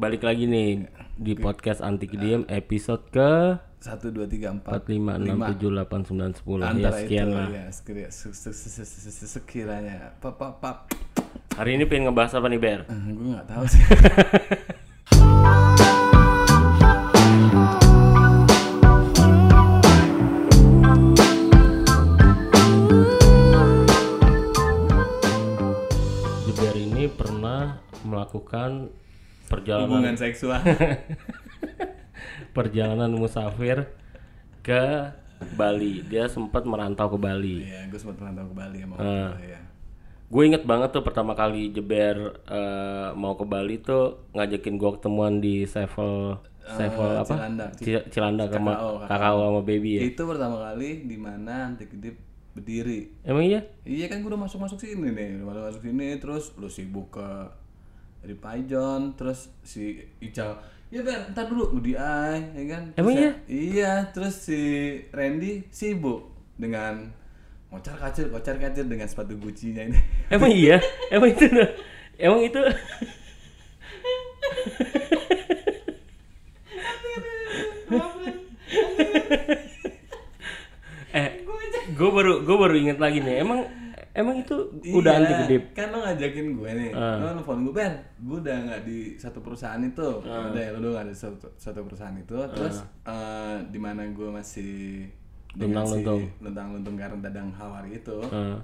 balik lagi nih di podcast Antik Diem episode ke satu dua tiga empat 4, 5, 6, 7, 8, 9, 10 Ya sekian itu lah ya se- sekiranya. Pap pap pap Hari ini pengen ngebahas apa nih Ber? Eh, gue nggak tahu sih. Jeber ini pernah melakukan perjalanan hubungan seksual perjalanan musafir ke Bali. Dia sempat merantau ke Bali. Iya, gue sempat merantau ke Bali sama Ah. orang tua ya. Gue inget banget tuh pertama kali Jeber eh, mau ke Bali tuh ngajakin gue ketemuan di Sevel Sevel apa? Cilandak. Ci- Cilandak sama Kakao, sama baby ya. Itu pertama kali di mana anti kedip berdiri. Emang iya? Iya kan gue udah masuk masuk sini nih, udah masuk masuk sini terus lu sibuk ke dari Paijon, terus si Ical Ya Ber, ntar dulu di Ai, ya kan? Terus Emang ya- Iya, terus si Randy sibuk dengan ngocar kacir, kocar kacir dengan sepatu Gucci-nya ini. Emang iya? Emang itu Emang itu eh gue baru gue baru inget lagi nih emang emang itu udah Iya, anti kedip Kan lo ngajakin gue nih. Ah. Lo nelfon gue, Ben. Gue udah nggak di satu perusahaan itu. Ah. Udah ya, lo udah nggak di satu, satu perusahaan itu. Terus eh, di mana gue masih dengan si Luntang-luntung. luntang-luntung karena dadang hawari itu. Heeh.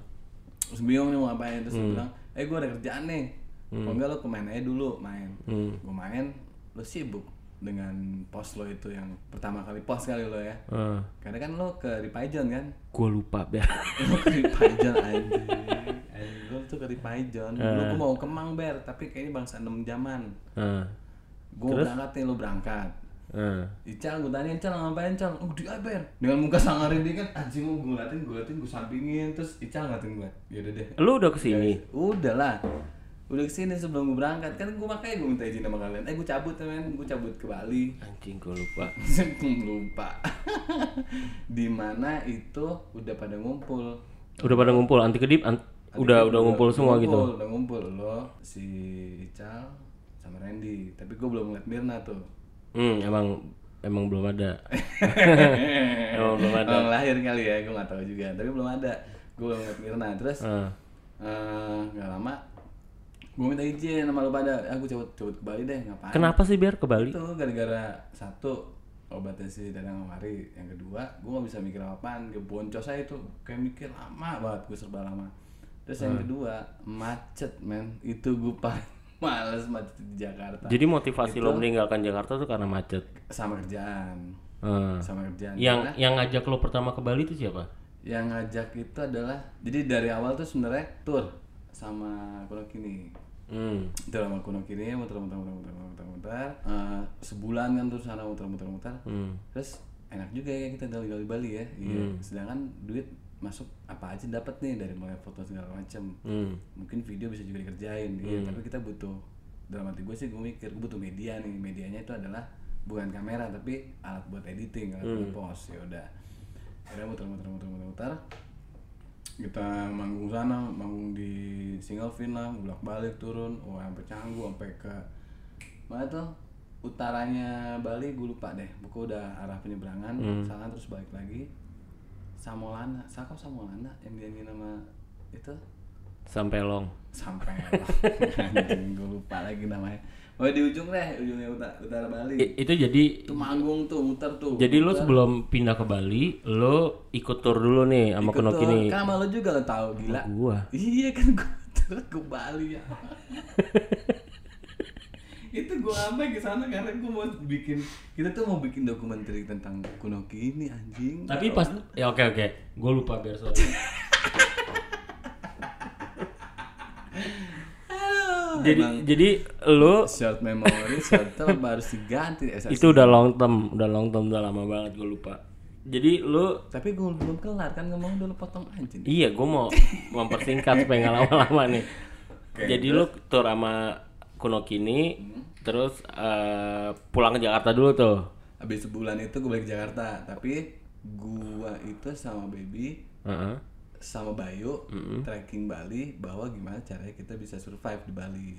Terus bingung nih mau ngapain. Terus Hmm. bilang, eh gue ada kerjaan nih. Kalau enggak lo ke main aja dulu, main. Hmm. Gue main, lo sibuk dengan pos lo itu yang pertama kali pos kali lo ya. Heeh. Karena kan lo ke Ripaijon kan? gue lupa ya Lu ke Ripaijon anjing Anjing, Lu tuh ke Ripaijon Lu Eh. gua mau ke Mang Ber Tapi kayaknya bangsa 6 jaman Heeh. Gue berangkat nih, lu berangkat Heeh. Ical, gue tanya Ical ngapain Ical? Oh di Ber Dengan muka sangarin dia kan Anjing mau gue ngeliatin, gue liatin, gue sampingin Terus Ical ngeliatin gue Yaudah deh lu udah ke sini Udah lah Udah ke sini sebelum gue berangkat. Kan gue makanya gue minta izin sama kalian. Eh gue cabut ya men. Gue cabut ke Bali. Anjing gue lupa. Lupa. Di mana itu udah pada ngumpul. Udah pada ngumpul. Anti kedip an- udah udah ngumpul semua gitu. ngumpul, udah ngumpul. Lo si Ical sama Randy. Tapi gue belum ngeliat Mirna tuh. Hmm emang emang belum ada. Emang belum ada. Orang lahir kali ya gue nggak tahu juga. Tapi belum ada. Gue belum ngeliat Mirna. Terus Heeh. eh, nggak lama gue minta izin sama lo pada. Aku cabut cabut ke Bali deh ngapain? Kenapa sih biar ke Bali? Itu gara-gara satu obatnya si Dadang Mawari yang kedua gue gak bisa mikir apaan. Gue boncos aja itu kayak mikir lama banget gue serba lama. Terus yang kedua macet men. Itu gue paling males macet di Jakarta. Jadi motivasi lo meninggalkan Jakarta tuh karena macet? Sama kerjaan. Heeh. sama kerjaan. Yang Karena yang ngajak lo pertama ke Bali itu siapa? Yang ngajak itu adalah jadi dari awal tuh sebenarnya tour sama Kuno Kini hmm. Sama Kuno Kini muter-muter muter-muter muter-muter Eh, sebulan kan terus sana muter-muter muter hmm. Terus enak juga ya kita di Bali ya. Iya. Sedangkan duit masuk apa aja dapat nih dari mulai foto segala macam hmm. Mungkin video bisa juga dikerjain iya. Tapi kita butuh dalam hati gue sih gue mikir gue butuh media nih. Medianya itu adalah bukan kamera tapi alat buat editing alat buat post. Ya udah. Akhirnya muter muter muter muter muter kita manggung sana manggung di Singalvin lah bolak balik turun. Oh sampai Canggu sampai ke mana tuh? Utaranya Bali gue lupa deh. Buku udah arah penyeberangan sana terus balik lagi. Samolana Saka Samolana yang dia nama itu? Sampai long. Sampai anjing gue lupa lagi namanya oh di ujung deh ujungnya utara, utara Bali. I- itu jadi itu manggung tuh muter tuh. Jadi lo sebelum pindah ke Bali lo ikut tur dulu nih sama tuh. Kini. Kan sama lo juga lo tahu gila. gua. Iya kan gue terus ke Bali ya. Itu gue sampai ke sana karena gue mau bikin kita tuh mau bikin dokumenter tentang kuno kini anjing. Tapi pas ya oke oke. Gue lupa biar sorry Aduh, jadi emang jadi lo short memory short term harus diganti SSD. itu udah long term udah long term udah lama banget gue lupa. Jadi lo tapi gue belum kelar kan ngomong dulu potong anjing iya gue mau mempersingkat supaya nggak lama-lama nih. Jadi lo tur sama Kuno Kini terus eh, pulang ke Jakarta dulu tuh. Habis sebulan itu gue balik ke Jakarta tapi gua itu sama baby Heeh. Sama Bayu trekking Bali bahwa gimana caranya kita bisa survive di Bali.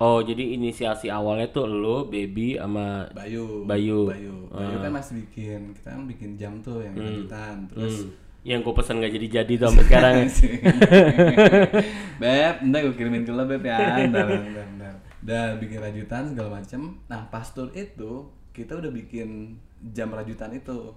Oh, jadi inisiasi awalnya tuh lo, baby sama Bayu. Bayu. Bayu. Bayu kan masih bikin kita kan bikin jam tuh yang Hmm. lanjutan terus yang gue pesen gak jadi-jadi tuh sampai sekarang. Beb, ntar gue kirimin ke lo beb ya, ntar, ntar, ntar. Dan bikin rajutan segala macem. Nah pas tour itu kita udah bikin jam rajutan itu.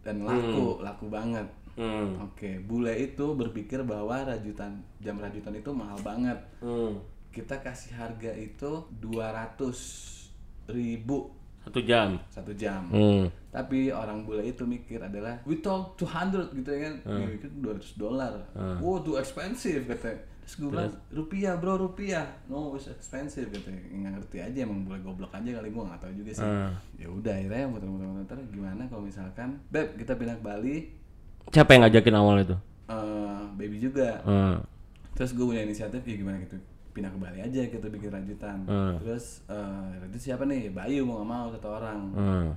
Dan laku, laku banget. Hmm. Oke, bule itu berpikir bahwa rajutan jam rajutan itu mahal banget. Hmm. Kita kasih harga itu 200 ribu Satu jam. satu jam. Hmm. Tapi orang bule itu mikir adalah we told 200 gitu ya kan. Dia mikir 200 dolar. Wow, too expensive katanya. Terus gue bilang rupiah bro rupiah. No, it's expensive katanya. Nggak ngerti aja emang bule goblok aja kali gue nggak tahu juga sih. Ya udah akhirnya muter-muter-muter gimana kalau misalkan Beb kita pindah ke Bali Siapa yang ngajakin awal itu? eh, baby juga. Hmm. Terus gue punya inisiatif ya gimana gitu pindah ke Bali aja kita bikin rajutan. Terus eh itu siapa nih? Bayu mau gak mau satu orang.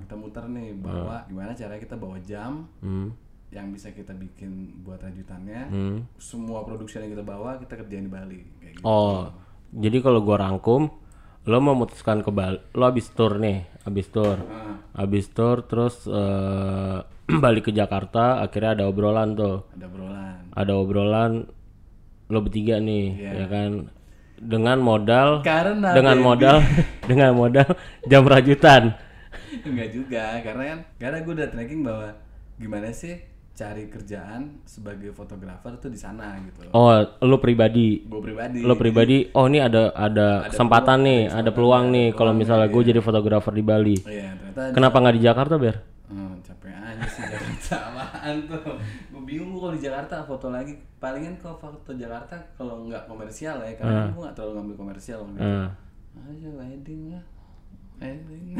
Kita muter nih bawa gimana caranya kita bawa jam Hmm. yang bisa kita bikin buat rajutannya. Hmm. Semua produksi yang kita bawa kita kerjain di Bali kayak gitu. Oh, jadi kalau gua rangkum, lo memutuskan ke Bali, lo habis tour nih, habis tour, habis tour, terus eh, balik ke Jakarta, akhirnya ada obrolan tuh, Ada obrolan. ada obrolan, lo bertiga nih, ya kan, dengan modal, Karena dengan baby. modal, dengan modal jam rajutan. Enggak juga karena kan karena gue udah tracking bahwa gimana sih cari kerjaan sebagai fotografer tuh di sana gitu. Oh, lo pribadi, Gue pribadi. lo pribadi, oh ini ada ada kesempatan nih, ada peluang nih, kalau misalnya gue jadi fotografer di Bali. Iya, ternyata Kenapa nggak di Jakarta, Ber? Hmm, capek aja sih Jakarta apaan tuh? Gue bingung gua kalau di Jakarta foto lagi. Palingan kalau foto Jakarta kalau nggak komersial ya Karena kan gue nggak terlalu ngambil komersial gitu. Hmm. Aja wedding lah. Wedding.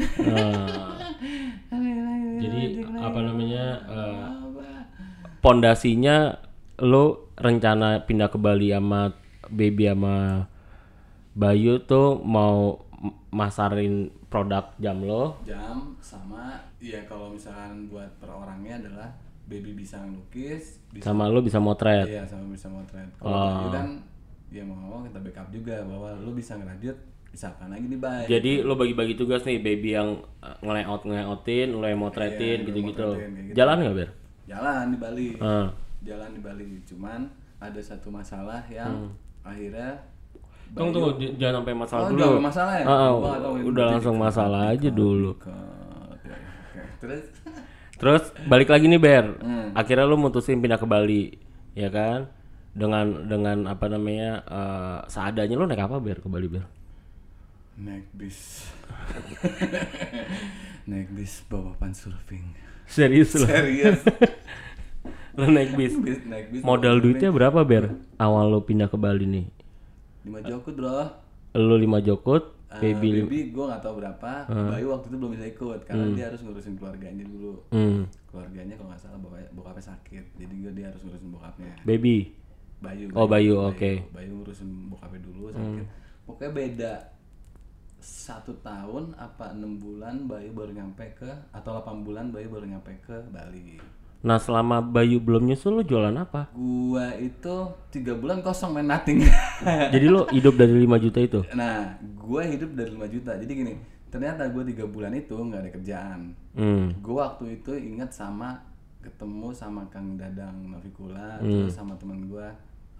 Jadi apa namanya eh, Apa? pondasinya lo rencana pindah ke Bali sama baby sama Bayu tuh mau masarin produk jam lo? Jam sama Ya kalau misalkan buat per orangnya adalah Baby bisa ngelukis bisa, sama lo bisa motret. Iya sama bisa motret Kalau Bayu kan Ya mau mau kita backup juga Bahwa lu bisa ngerajut Bisa apa lagi nih Bay Jadi lo bagi-bagi tugas nih baby yang eh, ngelayout ngelayoutin, lo yang motretin Iya, gitu-gitu. gitu. Jalan nggak ber? Jalan di Bali Ah. jalan di Bali cuman ada satu masalah yang akhirnya Tunggu tunggu jangan sampai masalah Oh, dulu. udah masalah ya? Tahu ini udah langsung masalah aja dulu. Ke-. Terus Terus balik lagi nih Ber. Hmm. Akhirnya lu mutusin pindah ke Bali, ya kan? Dengan dengan apa namanya eh, seadanya lu naik apa Ber ke Bali Ber? naik bis naik bis bawa pan surfing Serius lu? serius lu naik bis. bis naik bis Modal duitnya berapa Ber? Awal lu pindah ke Bali nih. lima jokut bro Lu 5 jokut, Ah, baby baby gue gak tahu berapa. Bayu waktu itu belum bisa ikut karena dia harus ngurusin keluarganya dulu. Hmm. keluarganya kalau nggak salah bokapnya, bokapnya sakit jadi gue dia harus ngurusin bokapnya. Baby. Bayu Oh, Bayu, oke. Bayu ngurusin bokapnya dulu sakit. Pokoknya beda. Satu tahun apa enam bulan Bayu baru nyampe ke atau 8 bulan Bayu baru nyampe ke Bali Nah, selama Bayu belum nyusul lu jualan apa? gua itu tiga bulan kosong main nothing. Jadi lu hidup dari 5 juta itu? nah gua hidup dari 5 juta. Jadi gini ternyata gua tiga bulan itu nggak ada kerjaan. Hmm. gue waktu itu ingat sama ketemu sama Kang Dadang Novikula terus sama teman gue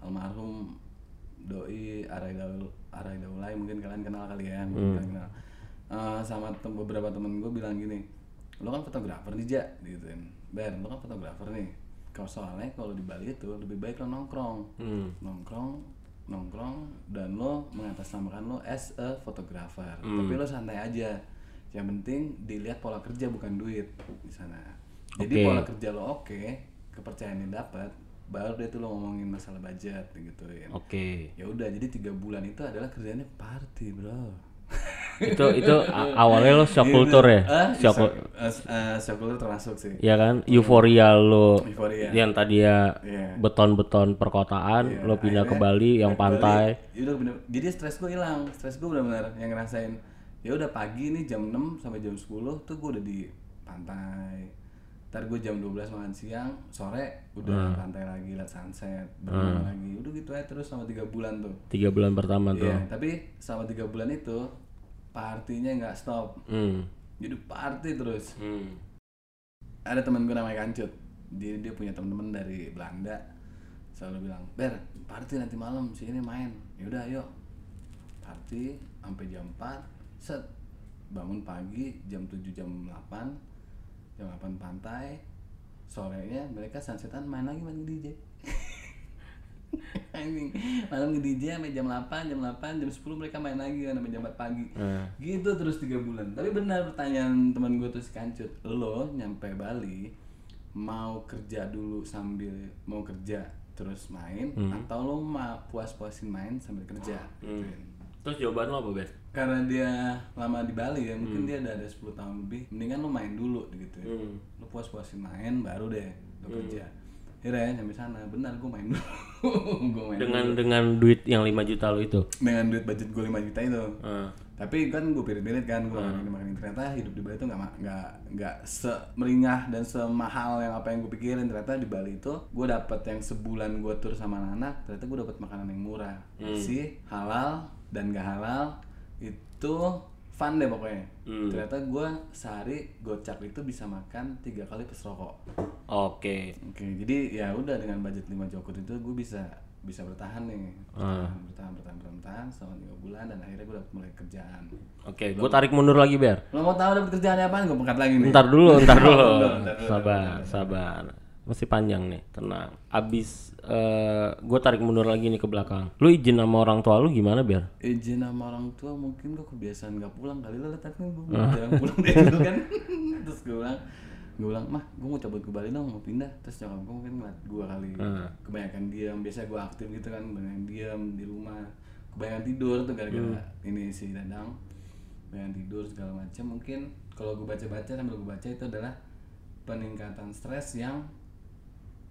almarhum doi Arai Daul Arai Daulay mungkin kalian kenal kali ya mungkin kalian kenal. Eh, sama tem- beberapa temen gue bilang gini lo kan fotografer nih Ja gituin Ber lo kan fotografer nih. Kalau soalnya kalau di Bali itu lebih baik lo nongkrong. Hmm. nongkrong nongkrong dan lo mengatasnamakan lo as a photographer tapi lo santai aja. Yang penting dilihat pola kerja bukan duit di sana. Jadi Oke. pola kerja lo oke kepercayaan yang dapat baru deh tuh lo ngomongin masalah budget gituin Oke. ya udah jadi tiga bulan itu adalah kerjanya party bro itu itu awalnya lo shock culture ya? Ah, Shock, shock, shock culture termasuk sih ya kan? Euforia lo Euforia. yang tadi ya Iya. beton-beton perkotaan, lo pindah ke akhirnya Bali yang pantai. Ya udah bener. Jadi stres gue hilang. Stres gue benar-benar yang ngerasain. Ya udah pagi nih jam 6 sampai jam 10 tuh gue udah di pantai. Ntar gue jam 12 makan siang sore udah pantai lagi lihat sunset berenang lagi. Udah gitu aja terus selama tiga bulan tuh. Tiga bulan pertama tuh. Iya, tapi selama tiga bulan itu partinya nggak stop. Hmm. jadi party terus. Hmm. ada teman gue namanya Kancut. Dia dia punya teman-teman dari Belanda. Selalu bilang ber party nanti malam sini main. Yaudah ayo. Party sampai jam 4 set. Bangun pagi jam 7 jam 8 jam 8 pantai sorenya mereka sunsetan main lagi main DJ Anjing, malam nge DJ sampai jam 8, jam 8, jam 10 mereka main lagi kan sampai jam 4 pagi. Eh. Gitu terus tiga bulan. Tapi benar pertanyaan teman gue tuh si Kancut, lo nyampe Bali mau kerja dulu sambil mau kerja terus main atau lo mau puas-puasin main sambil kerja? Gituin. terus jawaban lo apa Ber? Karena dia lama di Bali ya, mungkin dia udah ada 10 tahun lebih. Mendingan lo main dulu gitu ya. Hmm. Lo puas-puasin main baru deh lo kerja. Akhirnya nyampe sana, benar gue main dulu. gue main dengan dengan duit yang 5 juta lo itu dengan duit budget gue 5 juta itu Ah. tapi kan gue pirit-pirit kan gue makan ini makan ini ternyata hidup di Bali itu nggak nggak nggak semeringah dan semahal yang apa yang gue pikirin ternyata di Bali itu gue dapat yang sebulan gue tur sama anak ternyata gue dapat makanan yang murah bersih halal dan gak halal itu fun deh pokoknya ternyata gue sehari gocap itu bisa makan tiga kali plus rokok oke Oke, jadi ya udah dengan budget 5 jokut itu gue bisa bisa bertahan nih. Bertahan, bertahan, bertahan, bertahan, bertahan selama 3 bulan dan akhirnya gue dapet mulai kerjaan. oke gue tarik mundur lagi Ber Lo mau tahu dapet kerjaan apa? Gue pengkat lagi nih. Ntar dulu, ntar dulu, Sabar, sabar. Masih panjang nih, tenang. Abis eh gue tarik mundur lagi nih ke belakang. Lu izin sama orang tua lu gimana biar? Izin sama orang tua mungkin gue kebiasaan gak pulang kali lah tapi gue Ah. jarang pulang dari dulu kan. Terus gue bilang, gue bilang mah gue mau cabut ke Bali dong mau pindah terus nyokap gue mungkin ngeliat gue kali Ah. kebanyakan diam biasa gue aktif gitu kan kebanyakan diam di rumah kebanyakan tidur tuh gara-gara Hmm. ini si dadang kebanyakan tidur segala macam mungkin kalau gue baca-baca sambil gue baca itu adalah peningkatan stres yang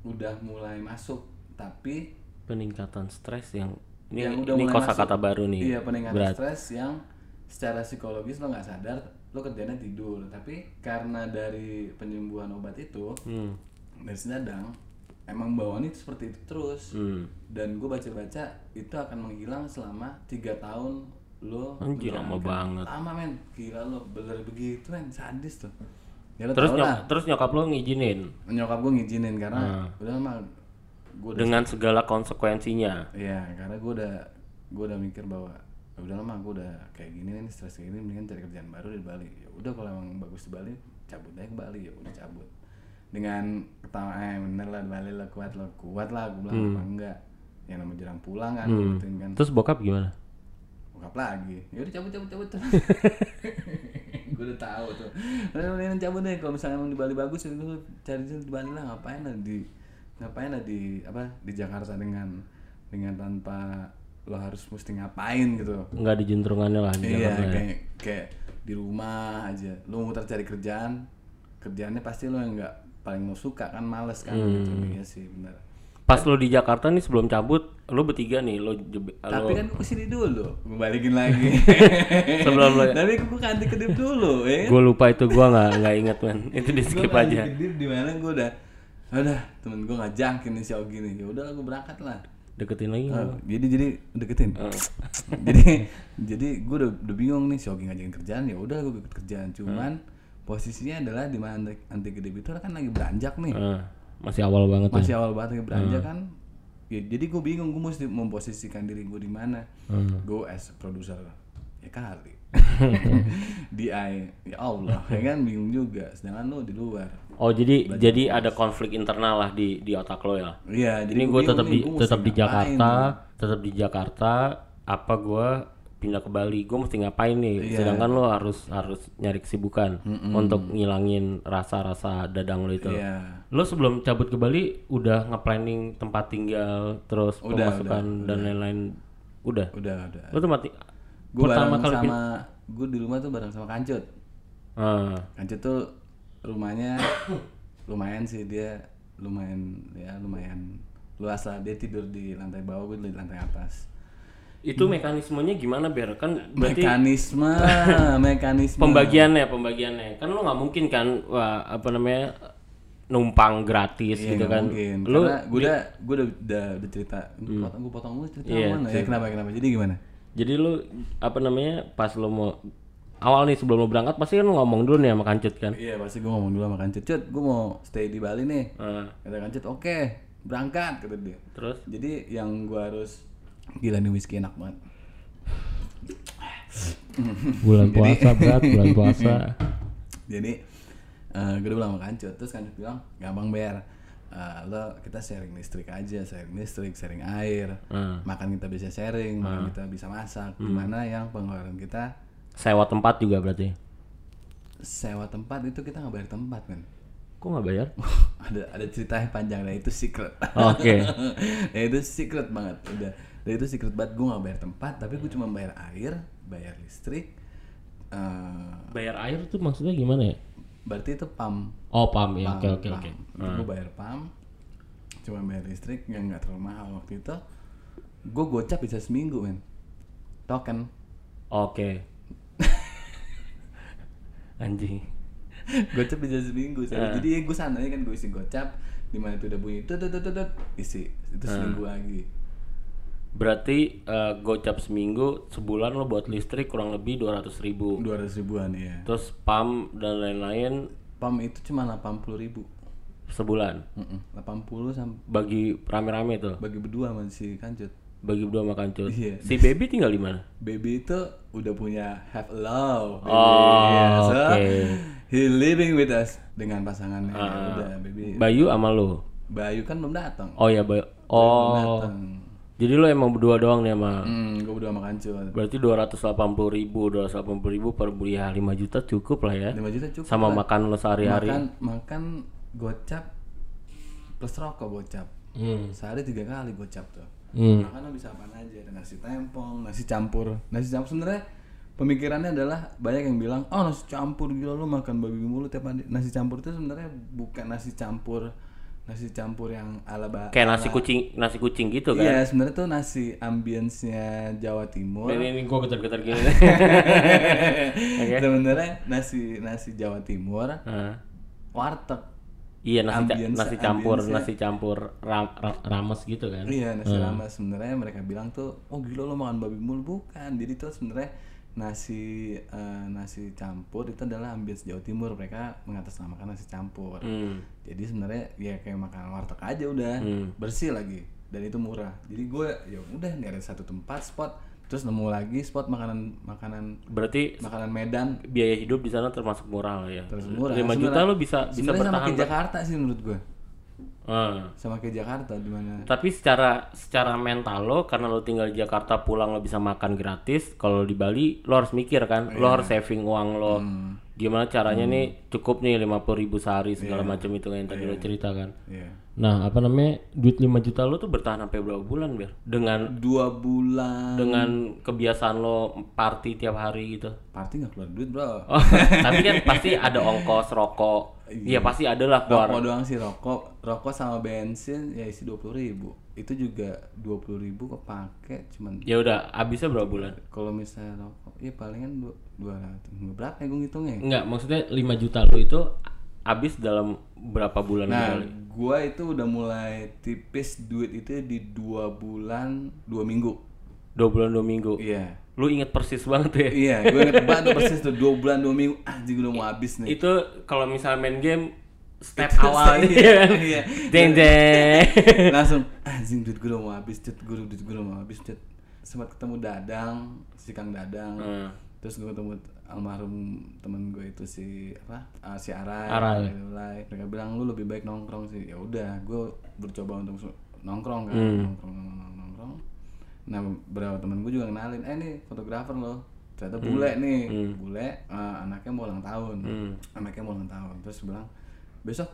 udah mulai masuk tapi Peningkatan stres yang ini yang udah ini kosakata baru nih. Iya, peningkatan Berat. stres yang secara psikologis lo nggak sadar lo kerjanya tidur, tapi karena dari penyembuhan obat itu Hmm. dari sedadang emang bawaannya itu seperti itu terus. Hmm. Dan gue baca-baca itu akan menghilang selama tiga tahun lo Anjir, lama banget. Lama men, gila lo beler begitu men, sadis tuh. Ya lo Terus nyok lah, terus nyokap lu ngizinin nyokap gue ngizinin karena Hmm. udah mah udah dengan segala konsekuensinya. Iya, karena gue udah gue udah mikir bahwa "Ya udah lama gue udah kayak gini nih stres kayak gini mendingan cari kerjaan baru di Bali. Ya udah kalau emang bagus di Bali cabut aja ke Bali ya udah cabut. Dengan ketawa eh bener lah di Bali lah kuat lah kuat lah gue bilang apa enggak. Yang namanya jarang pulang kan gitu kan. Terus bokap gimana? Bokap lagi. Ya udah cabut cabut cabut. gue udah tahu tuh. Mendingan cabut deh kalau misalnya emang di Bali bagus ya lu cari di Bali lah ngapain lah di ngapain lah di apa di Jakarta dengan dengan tanpa lo harus mesti ngapain gitu. Enggak di jentrungannya lah di Iya, Jakarta ya. kayak kayak di rumah aja. Lo muter cari kerjaan, kerjaannya pasti lo yang nggak paling lo suka kan males kan gitu. Iya sih benar. Pas lu di Jakarta nih sebelum cabut, lu bertiga nih, lu jebe- Tapi lu kan gue ke sini dulu, gue balikin lagi. Sebelum lo- Tapi gue ganti kedip dulu, ya. gue lupa itu gua nggak nggak inget man. Itu di skip Gua aja. Kedip di mana gue udah, udah temen gue ngajakin nih si Ogi nih. Ya udah gue berangkat lah. Deketin lagi? Oh, jadi jadi deketin. Oh. jadi jadi gue udah, udah bingung nih si Ogi ngajakin kerjaan ya udah gue ikut kerjaan cuman posisinya adalah di mana anti, anti kedip itu kan lagi beranjak nih. Eh, masih awal banget ya. Masih awal banget beranjak kan. Ya, jadi gue bingung gue mesti memposisikan diri gue di mana. Hmm. Gue as produser ya kali. di ya Allah, ya kan bingung juga. Sedangkan lu di luar. Oh jadi jadi ada konflik internal lah di di otak lo ya. Iya, jadi gue tetap di tetap di Jakarta, tetap di Jakarta. Apa gue pindah ke Bali? Gue mesti ngapain nih? Iya. Sedangkan lo harus harus nyari kesibukan untuk ngilangin rasa-rasa dadang lo itu. Iya. Lo sebelum cabut ke Bali udah nge-planning tempat tinggal, terus Udah, pemasukan dan lain-lain. Udah. Udah, udah. Lo tuh mati. Gue pertama kali pin- sama gue di rumah tuh bareng sama Kancut. Ah, Kancut tuh rumahnya lumayan sih dia lumayan ya lumayan luas lah dia tidur di lantai bawah gue di lantai atas itu mekanismenya gimana biar kan berarti mekanisme mekanisme pembagiannya pembagiannya kan lo nggak mungkin kan wah apa namanya numpang gratis Iya, gitu kan. mungkin. Lu Karena gue udah gue udah, udah, udah cerita, potong gue potong lu cerita Iya, mana ya? Kenapa kenapa? Jadi gimana? jadi lu apa namanya pas lu mau awal nih sebelum lu berangkat pasti kan ngomong dulu nih sama kancut kan. Iya pasti gue ngomong dulu sama Kancut, Cut, gue mau stay di Bali nih. Eh, Kata Kancut, oke, berangkat kata dia. terus Jadi yang gue harus gila nih whisky enak banget. bulan puasa berat bulan puasa. Jadi eh gue udah bilang sama Kancut, terus Kancut bilang gampang bayar. Eh, lo kita sharing listrik aja, sharing listrik, sharing air, Hmm. makan kita bisa sharing, makan kita bisa masak. Gimana yang pengeluaran kita Sewa tempat juga berarti. sewa tempat itu kita nggak bayar tempat kan? Kok nggak bayar? ada ada ceritanya panjang nah itu secret. Oke. nah itu secret banget udah. Dan itu secret banget gue nggak bayar tempat, tapi gue cuma bayar air, bayar listrik. eh Bayar air tuh maksudnya gimana ya? berarti itu pam Oh, pam ya. Oke, oke, oke. gue bayar pam cuma bayar listrik yang nggak terlalu mahal waktu itu gue gocap bisa seminggu men token Oke. Anjing. gocap bisa seminggu Ah. saya jadi gue sananya kan gue isi gocap di mana itu udah bunyi tut tut tut tut, isi itu Ah. seminggu lagi Berarti eh, gocap seminggu sebulan lo buat listrik kurang lebih 200 ribu. dua ratus ribuan ya Terus pam dan lain-lain pam itu cuma delapan puluh ribu sebulan. delapan puluh sampai Bagi rame-rame tuh. bagi berdua sama si kancut Bagi berdua makan cut. Iya. Si baby tinggal di mana? baby itu udah punya have a love baby. Oh, Iya, so, oke. he living with us dengan pasangannya Ah. udah baby Bayu sama lo. Bayu kan belum datang Oh ya Bayu. belum Oh. datang Jadi lo emang berdua doang nih sama. hmm gue berdua sama kancut Berarti 280 ribu, 280 ribu per bulan ya 5 juta cukup lah ya. 5 juta cukup Sama lah. makan lo sehari-hari. makan makan gocap plus rokok gocap Hmm. sehari tiga kali gocap tuh Hmm. makan lo bisa apa aja ada nasi tempong nasi campur nasi campur sebenarnya pemikirannya adalah banyak yang bilang oh nasi campur gila lo makan babi mulu tiap hari nasi campur itu sebenarnya bukan nasi campur nasi campur yang ala ba Kayak nasi kucing, nasi kucing gitu kan. iya sebenarnya tuh nasi ambience-nya Jawa Timur Ini, ini gue getar-getar gini. sebenarnya nasi nasi Jawa Timur Nah. warteg Iya nasi Ambience- nasi campur nasi campur ram- ra- rames gitu kan. Iya nasi rames sebenarnya mereka bilang tuh oh gila lo makan babi mulu bukan jadi tuh sebenarnya nasi eh, nasi campur itu adalah ambience Jawa Timur mereka mengatasnamakan nasi campur Hmm. Jadi sebenarnya ya kayak makan warteg aja udah bersih lagi dan itu murah. Jadi gue ya udah ada satu tempat spot. Terus nemu lagi spot makanan makanan Berarti makanan Medan. biaya hidup di sana termasuk murah ya. terus murah. 5 juta lo bisa bisa sebenarnya sama bertahan. kayak Jakarta sih menurut gue Ah. sama kayak Jakarta di mana Tapi secara secara mental lo karena lo tinggal di Jakarta pulang lo bisa makan gratis. Kalau di Bali lo harus mikir kan, lo harus saving uang lo. Gimana caranya nih cukup nih 50 ribu sehari segala macam itu yang tadi lo cerita kan. Iya. Nah, apa namanya? Duit 5 juta lo tuh bertahan sampai berapa bulan, Ber? Dengan dua bulan dengan kebiasaan lo party tiap hari gitu. party nggak keluar duit bro Oh, tapi kan pasti ada ongkos rokok. Iya, pasti ada lah keluar. rokok doang sih rokok rokok sama bensin ya isi dua puluh ribu itu juga dua puluh ribu kepake cuman Ya udah, habisnya berapa bulan? kalau misalnya rokok ya palingan dua dua ratus berapa ya gue ngitungnya Enggak, maksudnya 5 juta lo itu habis dalam berapa bulan nah kali? gua itu udah mulai tipis duit itu di dua bulan dua minggu Dua bulan dua minggu. iya Lu inget persis banget ya? iya gue inget banget persis tuh dua bulan dua minggu anjing udah mau habis nih Itu kalau misalnya main game step Itu awal step- iya kan? iya. Deng deng. langsung anjing duit gue udah mau habis cut gue duit gue udah mau habis cut sempat ketemu dadang si kang dadang Hmm. terus gue ketemu almarhum temen gue itu si apa Ah, si Arai, Arai. Arai. mereka bilang lu lebih baik nongkrong sih ya udah gue bercoba untuk nongkrong kan Hmm. nongkrong nongkrong nongkrong nah beberapa temen gue juga kenalin eh nih fotografer loh ternyata Hmm. bule nih bule eh, anaknya mau ulang tahun Hmm. anaknya mau ulang tahun terus bilang besok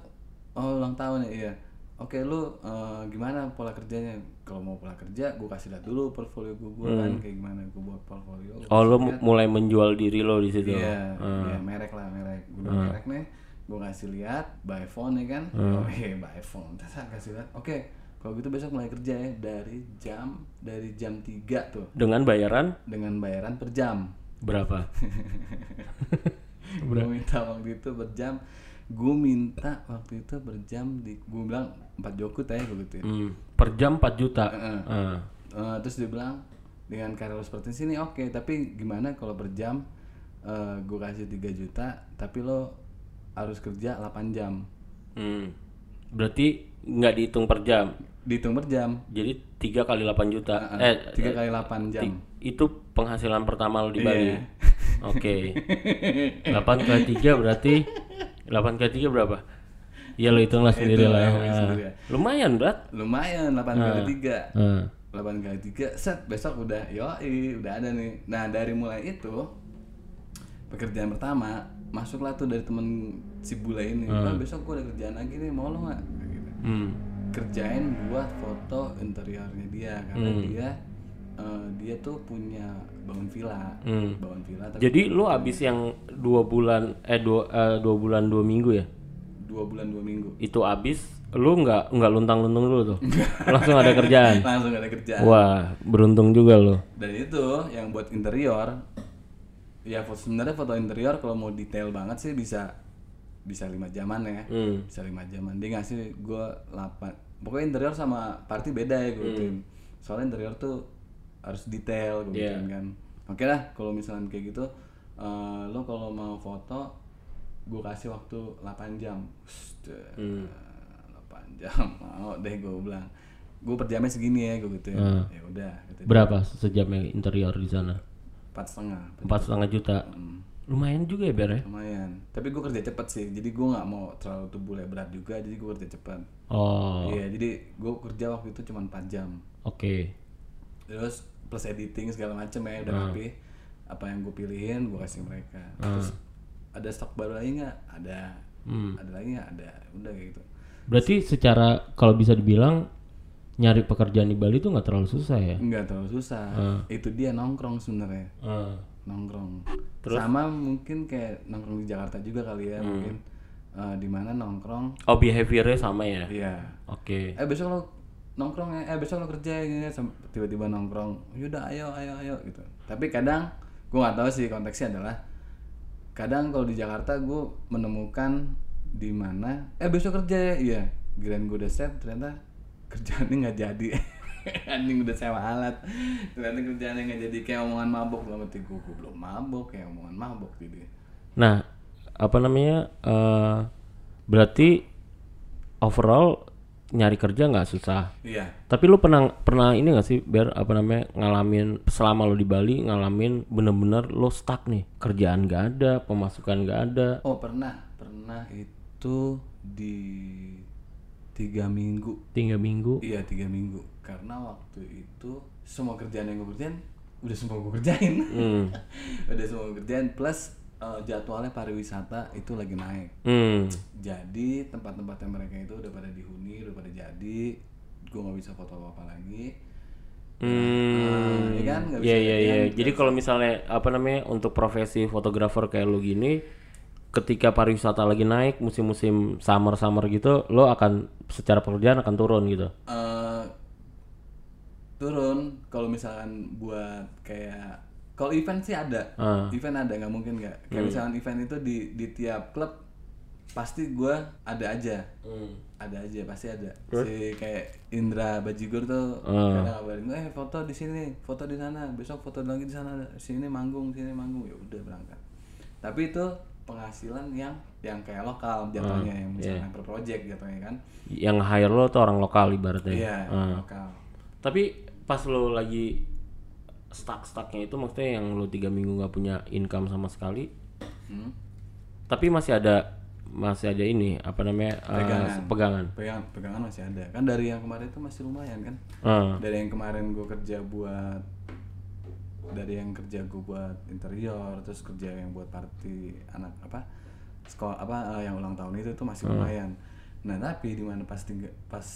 oh ulang tahun ya iya oke lu eh, gimana pola kerjanya kalau mau pola kerja gue kasih lihat dulu portfolio gue kan kayak gimana gue buat portfolio Hmm. Oh, lu mulai menjual diri lo di situ. iya Hmm. iya, merek lah merek gue bilang merek nih gue kasih lihat by phone ya kan Hmm. oh iya by phone terus kasih lihat oke kalau gitu besok mulai kerja ya dari jam dari jam 3 tuh Dengan bayaran dengan bayaran per jam berapa? gue minta waktu itu per jam gue minta waktu itu per jam di gue bilang 4 jokut ya gue gitu Hmm. Per jam 4 juta. Heeh. Ah. Eh, terus dia bilang dengan lo seperti ini oke tapi gimana kalau per jam eh, gue kasih 3 juta tapi lo harus kerja 8 jam Hmm. Berarti nggak dihitung per jam. dihitung per jam Jadi 3 kali 8 juta. Eh, eh, 3 kali 8 jam itu penghasilan pertama lo di Bali. Iya. Oke. 8 kali 3 berarti 8 kali 3 berapa? Ya lo hitunglah sendiri lah ya. Sendiri ya. Lumayan, Brat. lumayan 8 kali 3 Ah. 8 kali 3 set besok udah yoi udah ada nih nah dari mulai itu pekerjaan pertama masuklah tuh dari temen si bule ini "Bang, besok gua ada kerjaan lagi nih mau lo nggak gitu. Hmm. kerjain buat foto interiornya dia karena dia eh, dia tuh punya bangun villa Hmm. bangun villa tapi Jadi lu abis yang dua bulan eh dua eh, dua bulan dua minggu ya? dua bulan dua minggu Itu abis lu nggak nggak luntang-luntung dulu tuh, langsung ada kerjaan. langsung ada kerjaan Wah beruntung juga lu. dan itu yang buat interior ya foto sebenarnya foto interior kalau mau detail banget sih bisa bisa lima jaman ya Hmm. bisa lima jaman dia ngasih gue 8 pokoknya interior sama party beda ya gue gituin soalnya interior tuh harus detail Iya. gituin kan oke lah kalau misalnya kayak gitu eh, lo kalau mau foto gue kasih waktu 8 jam Hmm. 8 jam mau deh gue bilang gue per jamnya segini ya gue gituin Hmm. ya udah gitu Berapa sejamnya interior di sana? empat setengah Empat setengah juta. Hmm, Lumayan juga ya Ber ya? lumayan tapi gue kerja cepet sih jadi gue nggak mau terlalu tubuh berat juga jadi gue kerja cepet Oh, iya jadi gue kerja waktu itu cuma 4 jam oke. Terus plus editing segala macem ya udah rapi. Apa yang gue pilihin gue kasih mereka. Terus ada stok baru lagi nggak? Ada. Ada lagi nggak? Ada. Udah kayak gitu. Berarti secara kalau bisa dibilang nyari pekerjaan di Bali tuh nggak terlalu susah ya? nggak terlalu susah. Itu dia nongkrong sebenarnya. Ah. nongkrong. Sama mungkin kayak nongkrong di Jakarta juga kali ya mungkin eh, di mana nongkrong. Oh behaviornya sama ya? iya. Oke. eh besok lo nongkrong ya. Eh besok lo kerja sam- tiba-tiba nongkrong. Yaudah ayo ayo ayo gitu. Tapi kadang gue nggak tahu sih konteksnya adalah kadang kalau di Jakarta gue menemukan di mana eh besok kerja ya iya. Giliran gue udah set ternyata kerjaannya nggak jadi. Anjing udah sewa alat. Ternyata kerjaannya nggak jadi. Kayak omongan mabok dalam hati gue gue belum mabok kayak omongan mabok gitu. Nah, apa namanya? eh berarti overall nyari kerja nggak susah. iya. Tapi lu pernah pernah ini gak sih biar apa namanya ngalamin selama lu di Bali ngalamin bener-bener lu stuck nih? Kerjaan gak ada pemasukan gak ada. Oh pernah pernah. Itu di tiga minggu. Tiga minggu? Iya tiga minggu. Karena waktu itu semua kerjaan yang gue kerjain udah semua gue kerjain. Hmm. udah semua gue kerjain plus eh, jadwalnya pariwisata itu lagi naik Hmm. jadi tempat-tempatnya mereka itu udah pada dihuni udah pada jadi gue nggak bisa foto apa apa lagi Hmm. ya kan? Iya bisa iya iya. gantian. Jadi kalau misalnya apa namanya untuk profesi fotografer kayak lu gini, ketika pariwisata lagi naik musim-musim summer summer gitu, lo akan secara pekerjaan akan turun gitu. Eh, turun kalau misalkan buat kayak kalau event sih ada. Ah. event ada nggak mungkin nggak. Kayak misalkan event itu di di tiap klub pasti gua ada aja. Ada aja pasti ada. Si kayak Indra Bajigor tuh kadang ngabarin gue eh foto di sini foto di sana besok foto lagi di sana sini manggung sini manggung. Ya udah berangkat. Tapi itu penghasilan yang yang kayak lokal jatuhnya yang misalnya per project jatuhnya kan. Yang hire lo tuh orang lokal ibaratnya. iya Ah. lokal. Tapi pas lo lagi stuck stucknya itu maksudnya yang lo tiga minggu nggak punya income sama sekali, Hmm. tapi masih ada masih ada ini apa namanya Pegangan. pegangan. pegangan pegangan masih ada kan dari yang kemarin itu masih lumayan kan Ah. dari yang kemarin gue kerja buat dari yang kerja gue buat interior terus kerja yang buat party anak apa sekolah apa eh, yang ulang tahun itu tuh masih lumayan nah tapi di mana pas tiga pas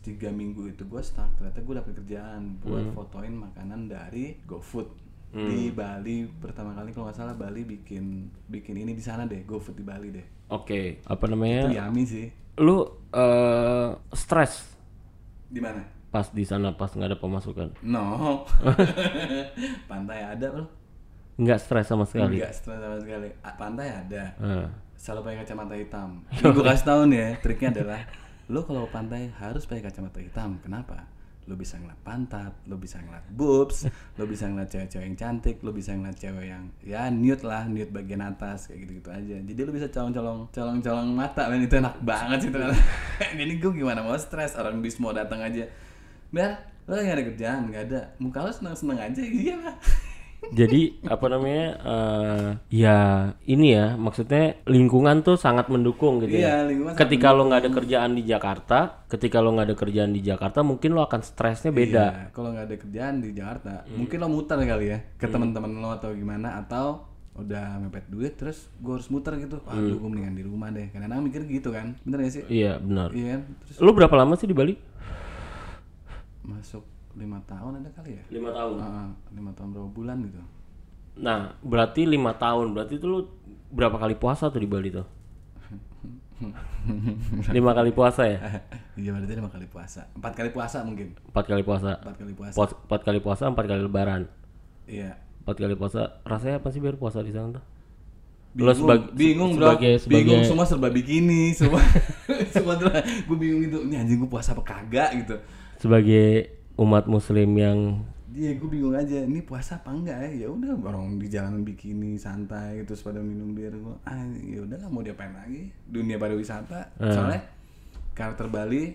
tiga minggu itu gue stuck ternyata gue dapet kerjaan buat fotoin makanan dari GoFood di Bali pertama kali kalau nggak salah Bali bikin bikin ini di sana deh GoFood di Bali deh Oke, apa namanya? itu yummy sih Lu eh stres di mana pas di sana pas nggak ada pemasukan. No. Pantai ada loh. nggak stres sama sekali Enggak stres sama sekali. Pantai ada. Eh. Selalu pakai kacamata hitam. Ini gue kasih tau nih ya, triknya adalah lo kalau pantai harus pakai kacamata hitam. Kenapa? Lo bisa ngeliat pantat, lo bisa ngeliat boobs, lo bisa ngeliat cewek-cewek yang cantik, lo bisa ngeliat cewek yang ya nude lah, nude bagian atas kayak gitu-gitu aja. Jadi lo bisa colong-colong colong-colong mata, men itu enak banget sih ternyata. Ini gue gimana mau stres orang bis mau datang aja. Biar lo nggak ada kerjaan, nggak ada. Muka lo seneng-seneng aja, iya lah. Jadi apa namanya eh, ya ini ya maksudnya lingkungan tuh sangat mendukung gitu ya Iya, sangat ketika lo nggak ada kerjaan di Jakarta ketika lo nggak ada kerjaan di Jakarta mungkin lo akan stresnya beda Iya, kalau nggak ada kerjaan di Jakarta, mungkin lo muter kali ya ke teman-teman lo atau gimana atau udah mepet duit terus gue harus muter gitu. Waduh, gue mendingan di rumah deh. Kadang-kadang mikir gitu kan. Bener gak sih? iya benar Iya kan? Terus lo berapa lama sih di Bali masuk lima tahun ada kali ya? lima tahun Ah, lima tahun berapa bulan gitu. nah berarti lima tahun berarti itu lo berapa kali puasa tuh di Bali tuh lima kali puasa ya Iya berarti lima kali puasa. Empat kali puasa mungkin. empat kali puasa Empat kali puasa. Puas- empat kali puasa empat kali lebaran Iya. empat kali puasa rasanya apa sih biar puasa di sana tuh Lo Bingung, sebag- bingung bro, sebagai bingung sebagai semua serba bikini, semua, semua tuh, gue bingung itu, ini anjing gue puasa apa kagak gitu. sebagai umat muslim yang Iya, gue bingung aja. Ini puasa apa enggak ya? Ya udah, orang di jalanan bikini santai terus pada minum bir. Gue, ah ya udah lah mau diapain lagi? Dunia pariwisata. Soalnya karakter Bali,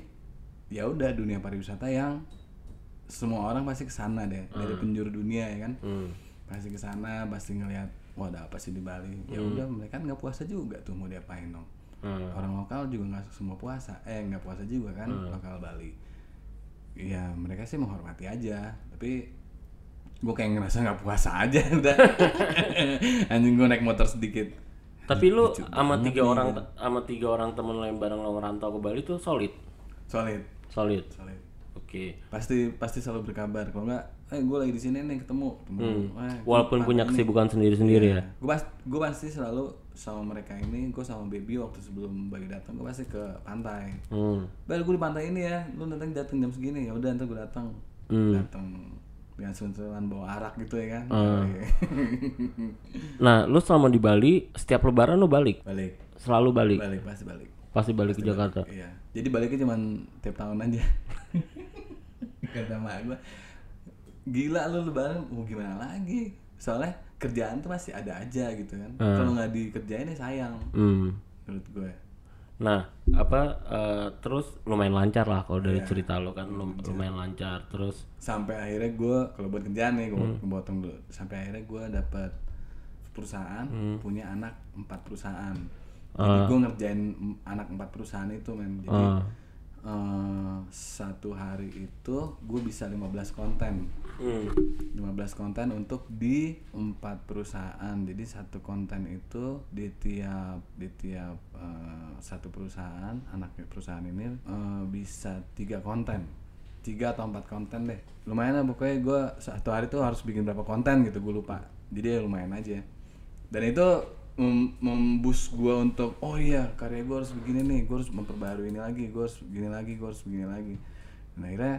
ya udah dunia pariwisata yang semua orang pasti ke sana deh dari penjuru dunia ya kan. Pasti ke sana, pasti ngelihat, wah ada apa sih di Bali? Ya udah, mereka nggak puasa juga tuh mau diapain dong. Orang lokal juga nggak semua puasa, eh nggak puasa juga kan lokal Bali ya mereka sih menghormati aja. Tapi gue kayak ngerasa nggak puasa aja. Udah. Anjing gue naik motor sedikit. Tapi lu sama tiga orang sama tiga orang temen lo yang bareng lo ngerantau ke Bali tuh solid? Solid. Solid? Solid. Oke. Pasti pasti selalu berkabar. Kalau nggak eh gue lagi di sini nih ketemu. Temen eh, walaupun punya kesibukan sendiri sendiri ya. Gue pas gue pasti selalu sama mereka ini gue sama baby waktu sebelum bagi datang gue pasti ke pantai. Hmm. Bel gue di pantai ini ya lu datang datang jam segini ya udah ntar gue datang. Hmm. datang dengan suntulan bawa arak gitu ya kan? Nah lu selama di Bali setiap lebaran lu balik? Balik. Selalu balik? Balik pasti balik. Pasti balik ke Jakarta? Iya. Jadi baliknya cuman tiap tahun aja. Kata mak gua, gila lu lebaran mau gimana lagi? Soalnya kerjaan tuh masih ada aja gitu kan. Kalau nggak dikerjain ya sayang hmm. menurut gue. nah apa eh, terus lumayan lancar lah kalau dari cerita lo kan lum- lumayan lancar terus Sampai akhirnya gue kalau buat kerjaan nih, gue potong dulu. Sampai akhirnya gue dapat perusahaan punya anak empat perusahaan. Jadi gue ngerjain anak empat perusahaan itu men. Jadi Ah. Eh, satu hari itu gue bisa 15 konten. hmm. 15 konten untuk di empat perusahaan. Jadi satu konten itu di tiap di tiap eh, satu perusahaan anak perusahaan ini eh, bisa tiga konten. Tiga atau empat konten deh. Lumayan lah pokoknya gue satu hari tuh harus bikin berapa konten gitu gue lupa. Jadi ya lumayan aja. Dan itu mem- membus gue untuk oh iya karya gue harus begini nih gue harus memperbarui ini lagi gue harus begini lagi gue harus begini lagi. Dan akhirnya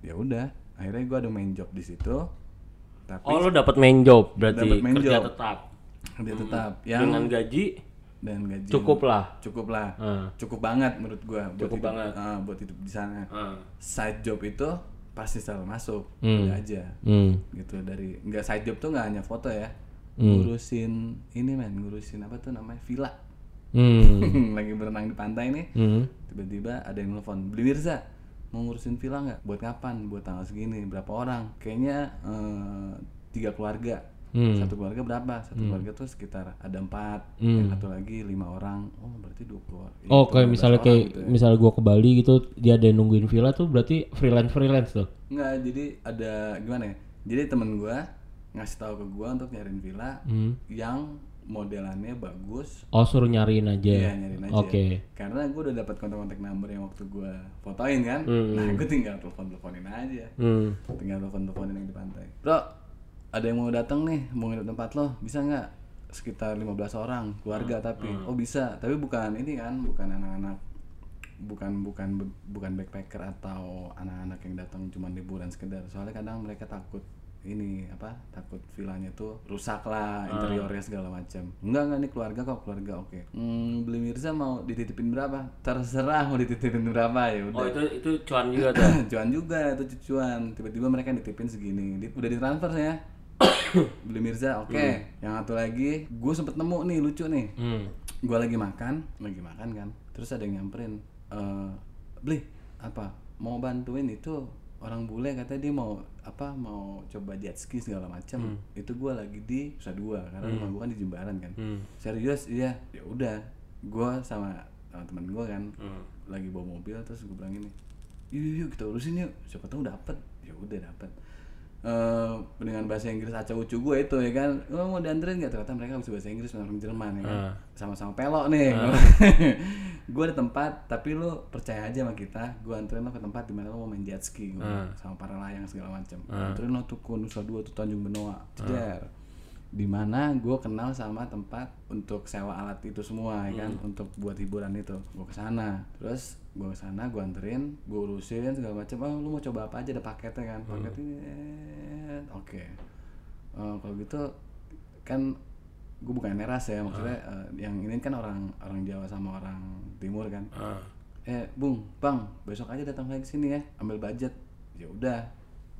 ya udah akhirnya gue ada main job di situ tapi oh lo dapat main job berarti Dapet main kerja job. tetap. Dia tetap. Yang dengan gaji? Dan gaji. Cukup lah. Cukup lah. Ah. cukup banget menurut gue buat Cukup hidup, banget. ah, buat hidup di sana. Ah. side job itu pasti selalu masuk. Hmm. aja. Hmm. gitu dari nggak side job tuh nggak hanya foto ya Hmm. ngurusin ini men ngurusin apa tuh namanya villa Hmm. lagi berenang di pantai nih Hmm. tiba-tiba ada yang nelfon beli Mirza mau ngurusin villa nggak buat kapan buat tanggal segini berapa orang kayaknya eh, tiga keluarga Hmm. satu keluarga berapa satu keluarga tuh sekitar ada empat yang satu lagi lima orang oh berarti dua keluarga Oh kayak misalnya kayak gitu ya. misalnya gua ke Bali gitu dia ada yang nungguin villa tuh berarti freelance freelance tuh. nggak jadi ada gimana ya jadi temen gua ngasih tahu ke gua untuk nyariin villa Hmm. yang modelannya bagus Oh suruh nyariin aja. Iya nyariin aja. Oke. Karena gue udah dapat kontak-kontak number yang waktu gue fotoin kan. Nah gue tinggal telepon-teleponin aja. Hmm. Tinggal telepon-teleponin yang di pantai. Bro, ada yang mau datang nih, mau nginep tempat lo, bisa nggak? Sekitar 15 orang, keluarga tapi. Oh bisa, tapi bukan ini kan, bukan anak-anak bukan bukan bukan backpacker atau anak-anak yang datang cuma liburan sekedar soalnya kadang mereka takut ini apa takut villanya tuh rusak lah interiornya segala macam. Enggak enggak nih keluarga kok keluarga oke. Hmm, beli Mirza mau dititipin berapa? Terserah mau dititipin berapa ya udah. Oh itu itu cuan juga tuh. cuan juga itu cuan. Tiba-tiba mereka nitipin segini. Udah ditransfer ya. Beli Mirza oke. Yang satu lagi gue sempet nemu nih lucu nih. Hmm. gue lagi makan lagi makan kan. Terus ada yang nyamperin eh beli apa mau bantuin itu orang bule katanya dia mau apa mau coba jet ski segala macam itu gue lagi di Nusa Dua karena rumah gue kan di Jembaran kan. Hmm. serius? Iya. Ya udah. Gue sama, teman gue kan Hmm. lagi bawa mobil terus gue bilang ini yuk yuk, kita urusin yuk. Siapa tahu dapet. Ya udah dapet eh dengan bahasa Inggris acak ucu gue itu ya kan? Lo mau dianterin nggak? Ternyata mereka bisa bahasa Inggris orang Jerman ya kan? Ah. sama-sama pelok nih gue ada tempat tapi lo percaya aja sama kita gue anterin lo ke tempat di mana lo mau main jet ski bilang, sama para layang segala macam anterin lo tuh ke Nusa Dua tuh Tanjung Benoa. Ceder di mana gue kenal sama tempat untuk sewa alat itu semua ya kan? Untuk buat hiburan itu. Gue ke sana terus gue ke sana gue anterin gue urusin segala macam. Oh lu mau coba apa aja? Ada paketnya kan? Paket ini eh, oke. Eh, kalau gitu kan gue bukan neras ya maksudnya eh, yang ini kan orang orang Jawa sama orang Timur kan. Ah. eh bung bang besok aja datang lagi sini ya ambil budget. Ya udah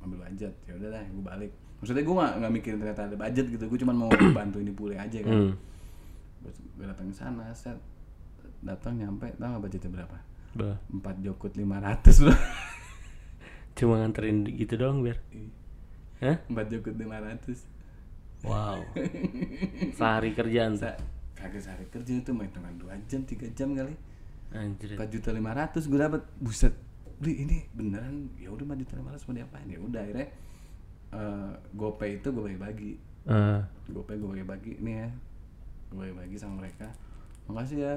ambil budget. Ya udah lah gue balik maksudnya gue nggak nggak mikirin ternyata ada budget gitu gue cuma mau bantu ini bule aja kan Hmm. gue datang ke sana set datang nyampe tau nggak budgetnya berapa empat jokut 500 bro Cuma nganterin gitu doang biar. Hah? empat jokut 500 Wow. Sehari kerjaan. Sa kagak sehari kerja itu main dengan dua jam tiga jam kali Anjir. empat juta lima ratus gue dapat buset beli ini beneran ya udah empat juta lima ratus mau diapain ya udah akhirnya eh gopay itu gue bagi bagi Ah. gopay gue bagi bagi nih ya gue bagi bagi sama mereka. Makasih ya.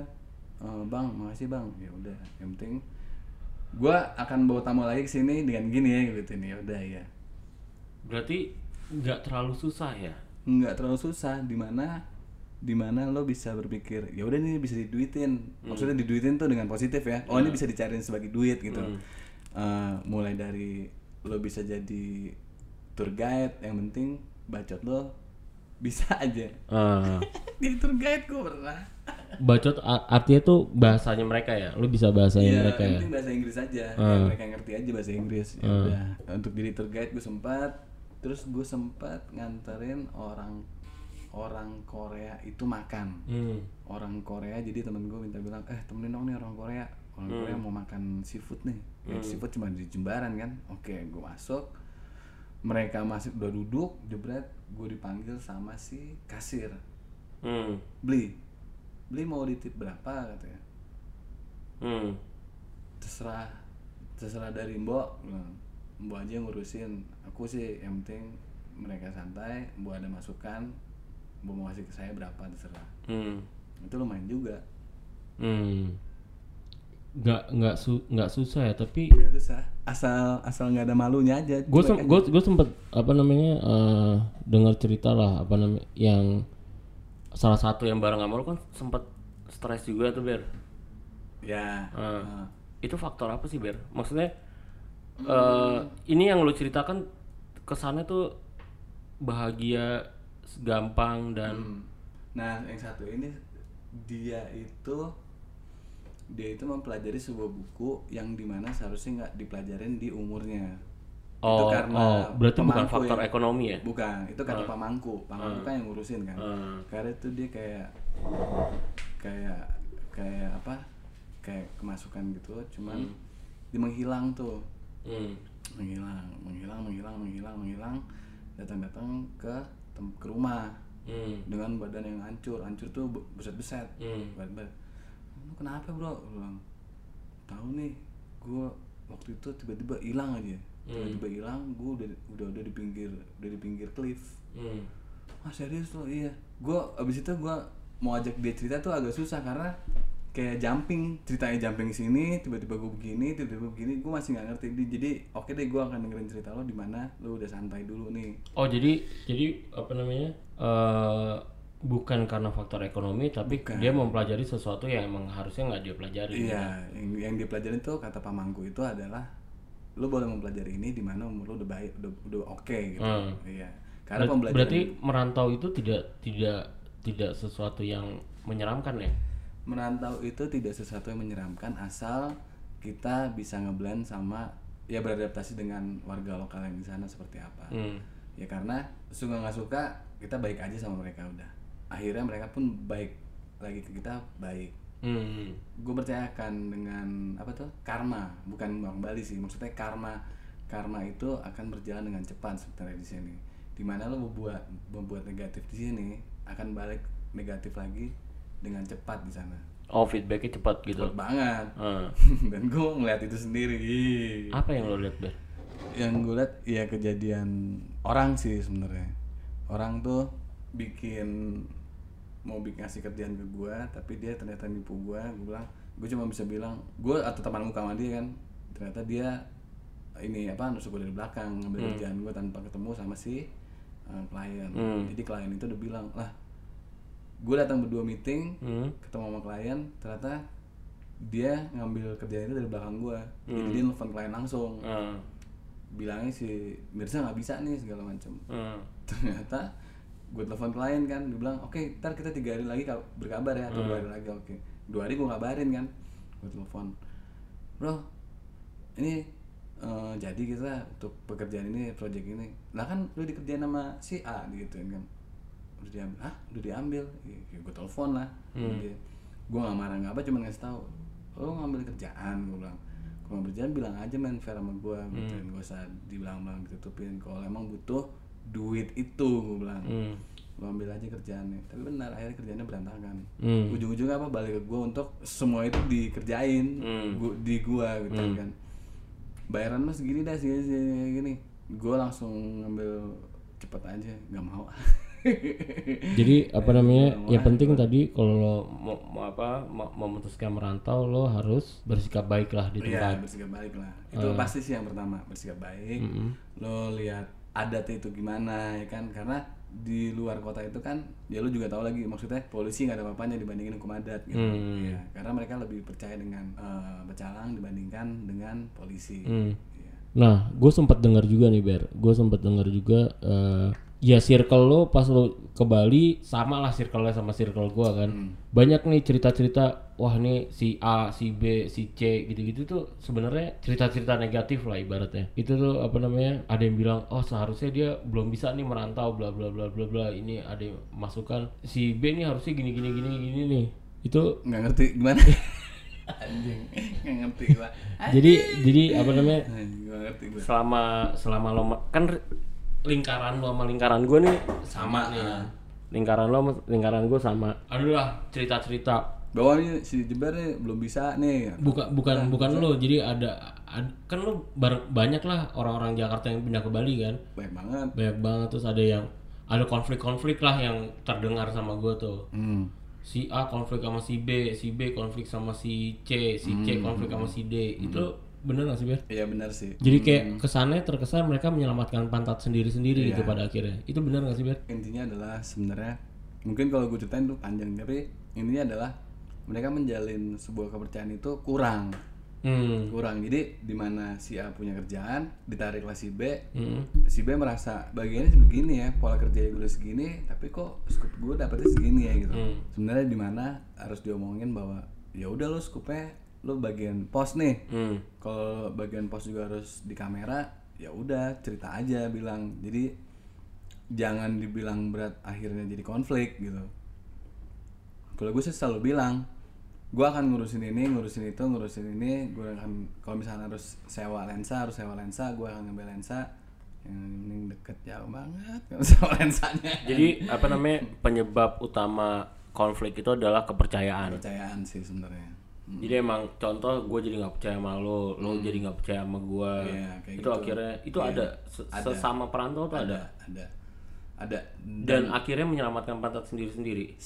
Eh, bang makasih bang. Ya udah yang penting gue akan bawa tamu lagi ke sini dengan gini ya gitu. Nih ya udah ya. Berarti nggak terlalu susah ya? nggak terlalu susah. Di mana di mana lo bisa berpikir ya udah ini bisa diduitin. Maksudnya diduitin tuh dengan positif ya. Oh ini bisa dicariin sebagai duit gitu. Eh, mulai dari lo bisa jadi tour guide yang penting bacot lo bisa aja. Ah. jadi tour guide gue pernah. Bacot artinya tuh bahasanya mereka ya. Lu bisa bahasanya Iya, mereka ya. penting bahasa Inggris aja. Ya, mereka ngerti aja bahasa Inggris ya udah. Untuk jadi tour guide gue sempat terus gue sempat nganterin orang orang Korea itu makan. Hmm. orang Korea jadi temen gue minta bilang eh temenin dong nih orang Korea. Orang Korea mau makan seafood nih. Ya, seafood cuma di Jembaran kan? Oke gue masuk mereka masih udah duduk jebret gue dipanggil sama si kasir Hmm. beli beli mau ditip berapa katanya Hmm. terserah terserah dari mbok bilang, mbok aja yang ngurusin aku sih yang penting mereka santai mbok ada masukan mbok mau kasih ke saya berapa terserah Hmm. itu lumayan juga Hmm. Nggak nggak su nggak susah ya tapi susah. Asal asal nggak ada malunya aja. Gue aja. gue gue sempet apa namanya eh, dengar cerita lah apa namanya yang salah satu yang bareng sama lu kan sempet stres juga tuh ber. Ya. Eh, eh, itu faktor apa sih ber? Maksudnya eh ini yang lu ceritakan kesannya tuh bahagia gampang dan hmm. nah yang satu ini dia itu dia itu mempelajari sebuah buku yang di mana seharusnya nggak dipelajarin di umurnya. Oh, oh berarti bukan faktor ya. ekonomi ya? Bukan itu karena pamangku pamangku kan yang ngurusin kan. Hmm. karena itu dia kayak kayak kayak apa? Kayak kemasukan gitu cuman dia menghilang tuh. Hmm. menghilang menghilang menghilang menghilang menghilang datang datang ke ke rumah Hmm. dengan badan yang hancur. Hancur tuh beset beset Hmm. badan lu kenapa bro? Gua bilang tahu nih gue waktu itu tiba-tiba hilang aja tiba-tiba hilang gue udah udah udah di pinggir udah di pinggir cliff. Hmm. ah serius lo? Iya. Gue abis itu gue mau ajak dia cerita tuh agak susah karena kayak jumping ceritanya jumping sini tiba-tiba gue begini tiba-tiba begini gue masih nggak ngerti. Di- jadi oke deh gue akan dengerin cerita lo di mana lo udah santai dulu nih. Oh jadi jadi apa namanya eh bukan karena faktor ekonomi tapi dia mempelajari sesuatu yang emang harusnya nggak dia pelajari. iya yang yang dia pelajarin tuh kata pamangku itu adalah lu boleh mempelajari ini di mana umur lu udah baik udah udah oke gitu Hmm. iya karena Ber- pembelajaran berarti merantau itu tidak tidak tidak sesuatu yang menyeramkan ya merantau itu tidak sesuatu yang menyeramkan asal kita bisa ngeblend sama ya beradaptasi dengan warga lokal yang di sana seperti apa hmm. ya karena suka nggak suka kita baik aja sama mereka udah akhirnya mereka pun baik lagi ke kita baik. Hmm. gue percayakan dengan apa tuh karma. Bukan kembali sih maksudnya karma karma itu akan berjalan dengan cepat sebenarnya di sini. Di mana lo membuat membuat negatif di sini akan balik negatif lagi dengan cepat di sana. Oh feedbacknya cepat gitu. Cepat banget. Hmm. dan gue ngeliat itu sendiri. Apa yang lo lihat ber? Yang gue liat ya kejadian orang sih sebenarnya. Orang tuh bikin mau bikin ngasih kerjaan ke gue tapi dia ternyata nipu gue gue bilang gue cuma bisa bilang gue atau teman muka sama dia kan ternyata dia ini apa nusuk gue dari belakang ngambil kerjaan gue tanpa ketemu sama si uh, klien. Jadi klien itu udah bilang lah gue datang berdua meeting Hmm. ketemu sama klien ternyata dia ngambil kerjaan itu dari belakang gue jadi dia nelfon klien langsung. Hmm. bilangnya si Mirza nggak bisa nih segala macam Hmm. ternyata gue telepon klien kan dia bilang oke ntar kita tiga hari lagi ka- berkabar ya atau dua hari lagi oke. Dua hari gue kabarin kan gue telepon. Bro ini eh, jadi kita untuk pekerjaan ini project ini. Lah kan lu dikerjain sama si A digituin kan. Udah diambil. Ah udah diambil? Ya, gue telepon lah. Dia gue nggak marah nggak apa cuma ngasih tahu lo ngambil kerjaan gue bilang. Kalau ngambil kerjaan bilang aja main fair sama gue gituin gak usah dibilang-bilang ditutupin. Kalau emang butuh duit itu gue bilang. Hmm. lo ambil aja kerjaannya. Tapi benar akhirnya kerjanya berantakan. Hmm. ujung-ujungnya apa balik ke gue untuk semua itu dikerjain Hmm. gua- di gue gitu kan. Bayaran mas segini dah segini segini gini gue langsung ngambil cepet aja nggak mau. Jadi apa namanya? Yang penting tadi kalau lo mau, mau apa mau memutuskan merantau lo harus bersikap baik lah di Iya tempat. bersikap baik lah itu pasti sih yang pertama bersikap baik. Lo lihat adatnya itu gimana ya kan karena di luar kota itu kan ya lo juga tahu lagi maksudnya polisi nggak ada apa-apanya dibandingin hukum adat gitu Hmm. Iya, karena mereka lebih percaya dengan eh, pecalang dibandingkan dengan polisi Hmm. Iya. Nah, gue sempat dengar juga nih Ber, gue sempat dengar juga eh, ya circle lo pas lo ke Bali sama lah circle-nya sama circle gue kan. Banyak nih cerita-cerita, wah nih si A, si B, si C gitu-gitu tuh sebenarnya cerita-cerita negatif lah ibaratnya. Itu tuh apa namanya? Ada yang bilang, oh seharusnya dia belum bisa nih merantau, bla bla bla bla bla. Ini ada yang masukan si B nih harusnya gini gini gini gini nih. Itu nggak ngerti gimana anjing nggak ngerti gua jadi jadi apa namanya? anjing ngerti gua selama selama lo kan lingkaran lo sama lingkaran gue nih sama nih lingkaran lo sama lingkaran gue sama aduh lah cerita cerita bahwa nih si Jebar nih belum bisa nih bukan bukan bukan lo jadi ada, ad- kan lo banyak lah orang-orang Jakarta yang pindah ke Bali kan baik banget banyak banget terus ada yang ada konflik-konflik lah yang terdengar sama gue tuh hmm. si A konflik sama si B si B konflik sama si C si C konflik sama si D itu bener gak sih Ber? iya benar sih Jadi kayak kesannya terkesan mereka menyelamatkan pantat sendiri-sendiri gitu Iya. pada akhirnya. Itu benar gak sih, Ber? intinya adalah sebenarnya mungkin kalau gue ceritain tuh panjang tapi intinya adalah mereka menjalin sebuah kepercayaan itu kurang Hmm. kurang jadi di mana si A punya kerjaan ditariklah si B Hmm. si B merasa bagiannya begini ya pola kerja gue segini tapi kok scoop gue dapetnya segini ya gitu Hmm. sebenarnya di mana harus diomongin bahwa ya udah lo scoopnya lo bagian pos nih Hmm. kalau bagian pos juga harus di kamera ya udah cerita aja bilang jadi jangan dibilang berat akhirnya jadi konflik gitu kalau gue sih selalu bilang gue akan ngurusin ini ngurusin itu ngurusin ini gue akan kalau misalnya harus sewa lensa harus sewa lensa gue akan ngambil lensa yang ini deket jauh banget sewa lensanya Jadi apa namanya penyebab utama konflik itu adalah kepercayaan. kepercayaan sih sebenarnya Jadi emang contoh gue jadi nggak percaya sama lo, lo jadi nggak percaya sama gue. Iya, kayak itu gitu. akhirnya itu ada, se- sesama perantau tuh ada. ada ada Dan akhirnya menyelamatkan pantat sendiri-sendiri.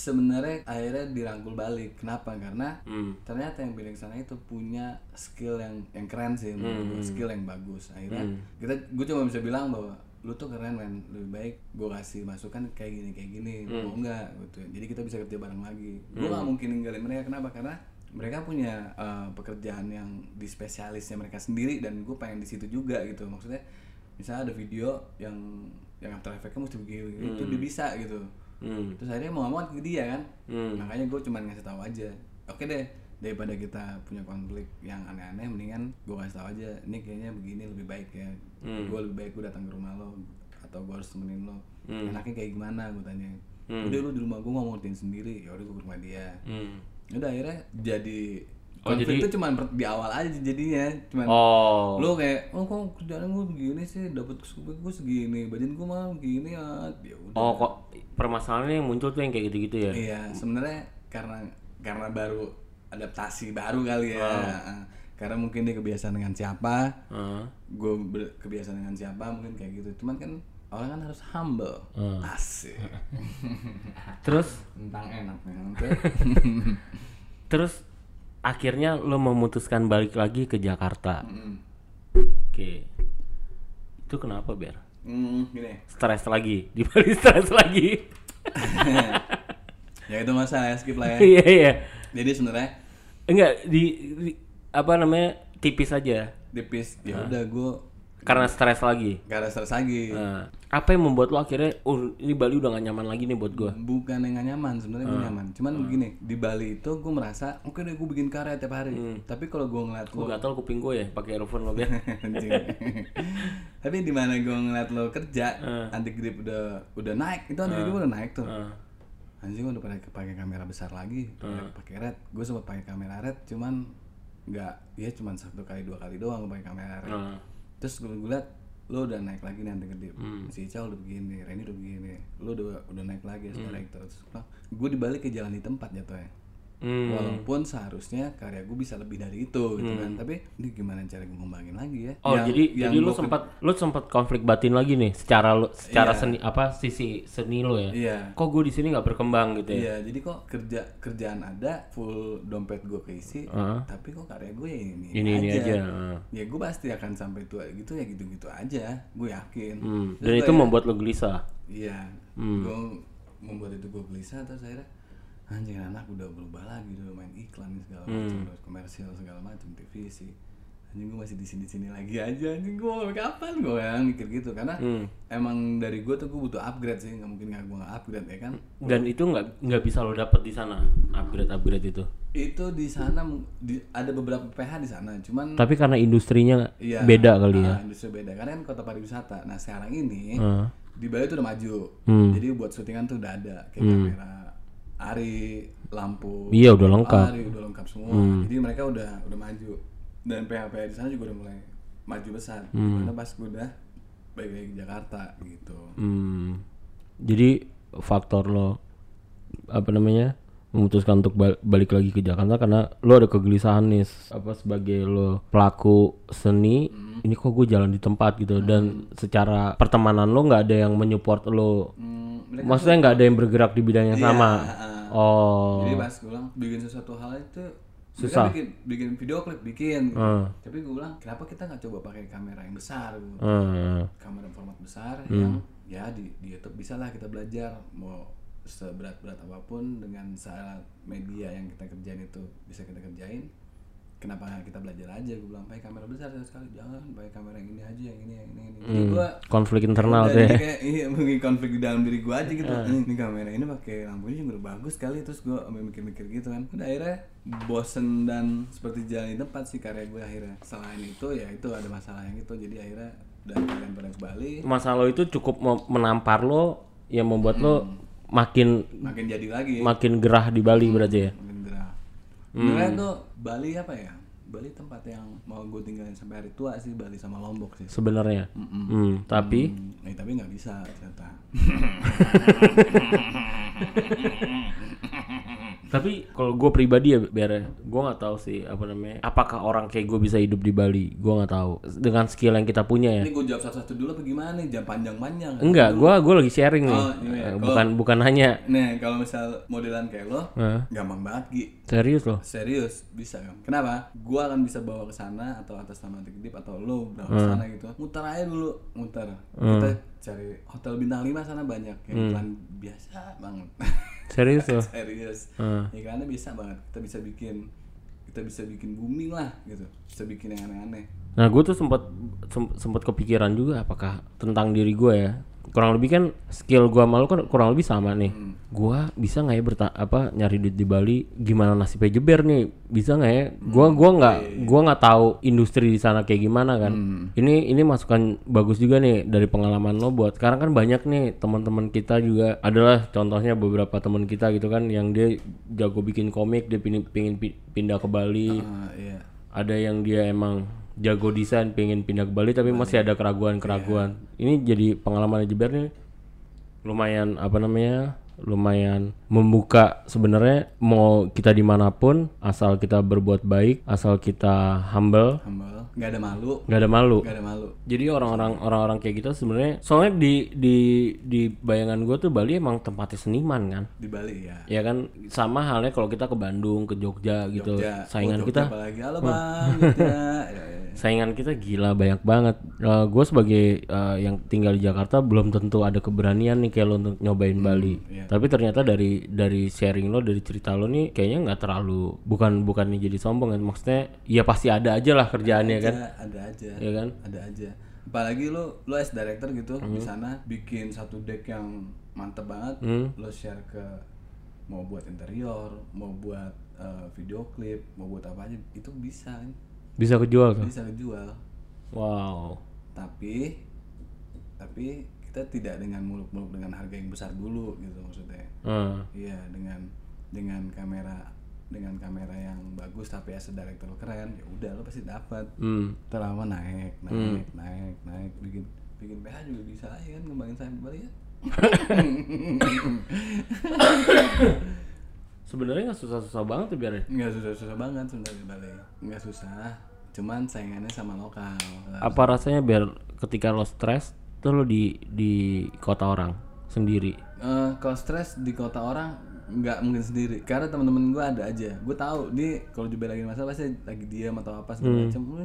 Sebenarnya akhirnya dirangkul balik. Kenapa? Karena Hmm. ternyata yang pilih sana itu punya skill yang yang keren sih gua. skill yang bagus. Akhirnya kita gue cuma bisa bilang bahwa lu tuh keren men. Lebih baik gue kasih masukan kayak gini kayak gini. Mau enggak gitu. Jadi kita bisa kerja bareng lagi. Gue gak mungkin ninggalin mereka. Kenapa? Karena mereka punya eh, pekerjaan yang di spesialisnya mereka sendiri dan gue pengen di situ juga gitu. Maksudnya misalnya ada video yang yang After Effects-nya mesti begini itu dia bisa gitu Hmm. terus akhirnya mau ngomong ke dia kan Hmm. makanya gue cuman ngasih tahu aja oke deh daripada kita punya konflik yang aneh-aneh mendingan gue kasih tahu aja ini kayaknya begini lebih baik ya Hmm. gue lebih baik gue datang ke rumah lo atau gue harus temenin lo Hmm. enaknya kayak gimana gue tanya Hmm. udah lu di rumah gue ngomongin sendiri ya udah gue ke rumah dia Hmm. udah akhirnya jadi Oh, konflik jadi- itu cuman per- di awal aja jadinya cuman Oh. lu kayak oh kok kerjaan gue begini sih dapat gue segini badan gue mah begini ya ya udah Oh kok permasalahannya yang muncul tuh yang kayak gitu-gitu ya? Iya, sebenarnya karena karena baru adaptasi baru kali ya. Ah. Karena mungkin dia kebiasaan dengan siapa, Heeh. gue kebiasaan dengan siapa mungkin kayak gitu. Cuman kan orang kan harus humble. Ah. Asik. Terus Tentang enak kan. terus akhirnya lo memutuskan balik lagi ke Jakarta. Mm. Oke. Itu kenapa, Ber? Hmm, gini. Stres lagi, di Bali stres lagi. ya itu masalah ya, skip lah ya. Iya, iya. Jadi sebenarnya Enggak di, di- apa namanya? tipis aja. tipis Ah. ya udah gue Karena stres lagi. ada stres lagi. Nah, apa yang membuat lo akhirnya oh ini Bali udah gak nyaman lagi nih buat gua. Bukan yang gak nyaman, sebenarnya Ah. gue nyaman. Cuman begini, di Bali itu gue merasa, oke deh gue bikin karya tiap hari. Hmm. Tapi kalau gue ngeliat Gua lo gatal kuping gue ya pakai earphone lo. Anjing. Tapi di mana gue ngeliat lo kerja, Ah. anti grip udah udah naik, itu anti grip udah naik tuh. Heeh. Anjing udah pada pakai kamera besar lagi, pakai pakai red. Gue sempat pakai kamera red, cuman nggak, ya cuman satu kali dua kali doang gue pakai kamera red. Heeh. Terus gue liat lo udah naik lagi nih anti grip. Si Ica udah begini, Reni udah begini, lo udah udah naik lagi sekarang terus. Gue dibalik ke jalan di tempat jatuhnya. Hmm. Walaupun seharusnya karya gue bisa lebih dari itu gitu kan, tapi ini gimana cara gue ngembangin lagi ya? Oh Yang- jadi yang jadi lu sempat lu sempat konflik batin lagi nih secara lu secara Iya. seni apa sisi seni lo ya? Iya. Kok gue di sini nggak berkembang gitu ya? Iya, jadi kok kerja kerjaan ada, full dompet gue keisi, Heeh. tapi kok karya gue ya ini, Ini ini aja. heeh. Ya gue pasti akan sampai tua gitu ya gitu-gitu aja, gue yakin. Hmm. Dan itu ya- membuat lo gelisah. Iya, Hmm. gue membuat itu gue gelisah terus akhirnya anjing anak udah berubah lagi udah main iklan segala macam Hmm. komersial segala macam TVC anjing gue masih di sini sini lagi aja anjing gue mau kapan gue yang mikir gitu karena Hmm. emang dari gue tuh gue butuh upgrade sih nggak mungkin nggak gue nggak upgrade ya kan Dan itu nggak nggak bisa lo dapet di sana upgrade upgrade itu. itu di sana di- ada beberapa PH di sana cuman Tapi karena industrinya iya, beda kali ya. ah, industri beda karena kan kota pariwisata nah sekarang ini Heeh. di Bali tuh udah maju Hmm. jadi buat syutingan tuh udah ada kayak kamera Ari lampu Iya, udah lengkap. Hmm. Ari udah lengkap semua jadi mereka udah udah maju dan PH di sana juga udah mulai maju besar Hmm. karena pas gue udah balik lagi ke Jakarta gitu Hmm. Jadi faktor lo apa namanya memutuskan untuk bal- balik lagi ke Jakarta karena lo ada kegelisahan nih apa sebagai lo pelaku seni ini kok gue jalan di tempat gitu dan secara pertemanan lo nggak ada yang mensupport lo Hmm, maksudnya nggak ada yang bergerak di bidang yang Iya, sama. Oh Jadi pas gue bilang bikin sesuatu hal itu Susah. bikin bikin video klip bikin gitu. Hmm. Tapi gue bilang kenapa kita nggak coba pakai kamera yang besar gitu. Hmm. Kamera format besar yang ya di, di YouTube bisa lah kita belajar mau seberat-berat apa pun dengan saat media yang kita kerjain itu bisa kita kerjain. Kenapa kita belajar aja? Gue bilang pakai kamera besar sekali. Jangan pakai kamera yang ini aja yang ini yang ini. yang ini. Jadi gue konflik internal Udah, tuh ya. kayak iya mungkin konflik di dalam diri gue aja gitu. Ini kamera ini pakai lampunya juga udah bagus kali terus gue mikir-mikir gitu kan. Udah akhirnya bosen dan seperti jalan di tempat sih karya gue akhirnya. Selain itu ya itu ada masalah yang itu. Jadi akhirnya dari kalian pada ke Bali masa lo itu cukup menampar lo yang membuat lo makin makin jadi lagi. makin gerah di Bali berarti ya gerah sebenarnya tuh Bali apa ya? Bali tempat yang mau gue tinggalin sampai hari tua sih Bali sama Lombok sih. Sebenarnya? Hmm, tapi? Hmm, eh, tapi nggak bisa ternyata Tapi kalau gue pribadi ya biar gue nggak tahu sih apa namanya. Apakah orang kayak gue bisa hidup di Bali? Gue nggak tahu. Dengan skill yang kita punya ya. ini gue jawab satu-satu dulu apa gimana nih jam panjang-panjang Enggak, gue gue lagi sharing nih. Oh, iya, Eh, kalau- bukan bukan hanya Nih, kalau misal modelan kayak lo, Hah? gampang banget Gi. serius loh. Serius, bisa kan? Kenapa? Gua akan bisa bawa ke sana atau atas nama Tikdip atau lo bawa ke sana gitu. Muter aja dulu, muter. Kita cari hotel bintang 5 sana banyak yang iklan biasa banget. Serius loh. Serius. Hmm. Iklannya bisa banget. Kita bisa bikin kita bisa bikin booming lah gitu bisa bikin yang aneh-aneh Nah, gue tuh sempat sem- sempat kepikiran juga apakah tentang diri gue ya. Kurang lebih kan skill gua malu kan kurang lebih sama nih. Gua bisa nggak ya berta apa nyari duit di Bali? Gimana nasibnya jeber nih? Bisa nggak ya? Gua gua nggak gua nggak tahu industri di sana kayak gimana kan. Ini ini masukan bagus juga nih dari pengalaman lo buat sekarang kan banyak nih teman-teman kita juga adalah contohnya beberapa teman kita gitu kan yang dia jago bikin komik dia pingin, pingin pi- pindah ke Bali Ah, iya ada yang dia emang jago desain pengen pindah ke Bali tapi masih ada keraguan-keraguan. Ini jadi pengalaman Jeber nih lumayan apa namanya? lumayan membuka sebenarnya mau kita di mana pun asal kita berbuat baik asal kita humble humble nggak ada malu. Nggak ada malu. Nggak ada malu. Jadi orang-orang orang-orang kayak gitu sebenarnya soalnya di di di bayangan gue tuh Bali emang tempatnya seniman kan? Di Bali ya. Ya kan? Sama halnya kalau kita ke Bandung ke Jogja gitu. Jogja. saingan Oh, kita Jogja apalagi. Halo bang. Jogja ya, ya. saingan kita gila banyak banget. gue sebagai eh, yang tinggal di Jakarta belum tentu ada keberanian nih kayak lo untuk nyobain Bali. iya. Tapi ternyata dari dari sharing lo dari cerita lo nih kayaknya nggak terlalu bukan bukan jadi sombong kan? Maksudnya ya pasti ada aja lah kerjaannya kan. Ada, aja Ya kan? ada aja apalagi lu lu as director gitu Hmm. di sana bikin satu deck yang mantep banget Hmm. lo share ke mau buat interior mau buat eh, video klip mau buat apa aja itu bisa kan Bisa kejual tuh. bisa dijual Wow. tapi tapi kita tidak dengan muluk-muluk dengan harga yang besar dulu gitu maksudnya Hmm. iya dengan dengan kamera dengan kamera yang bagus tapi as a director keren ya udah lo pasti dapat. Hmm. terlama naik naik naik naik bikin bikin PH juga bisa aja kan ngembangin saya Bali ya Sebenarnya nggak susah-susah banget tuh biar nggak susah susah banget sebenarnya di Bali nggak susah cuman saingannya sama lokal. Apa rasanya biar ketika lo stres tuh lo di di kota orang sendiri. Eh, kalau stres di kota orang nggak mungkin sendiri. Karena teman-teman gue ada aja. Gue tahu dia kalau juga lagi masalah pasti lagi diam atau apa segala macam. Lu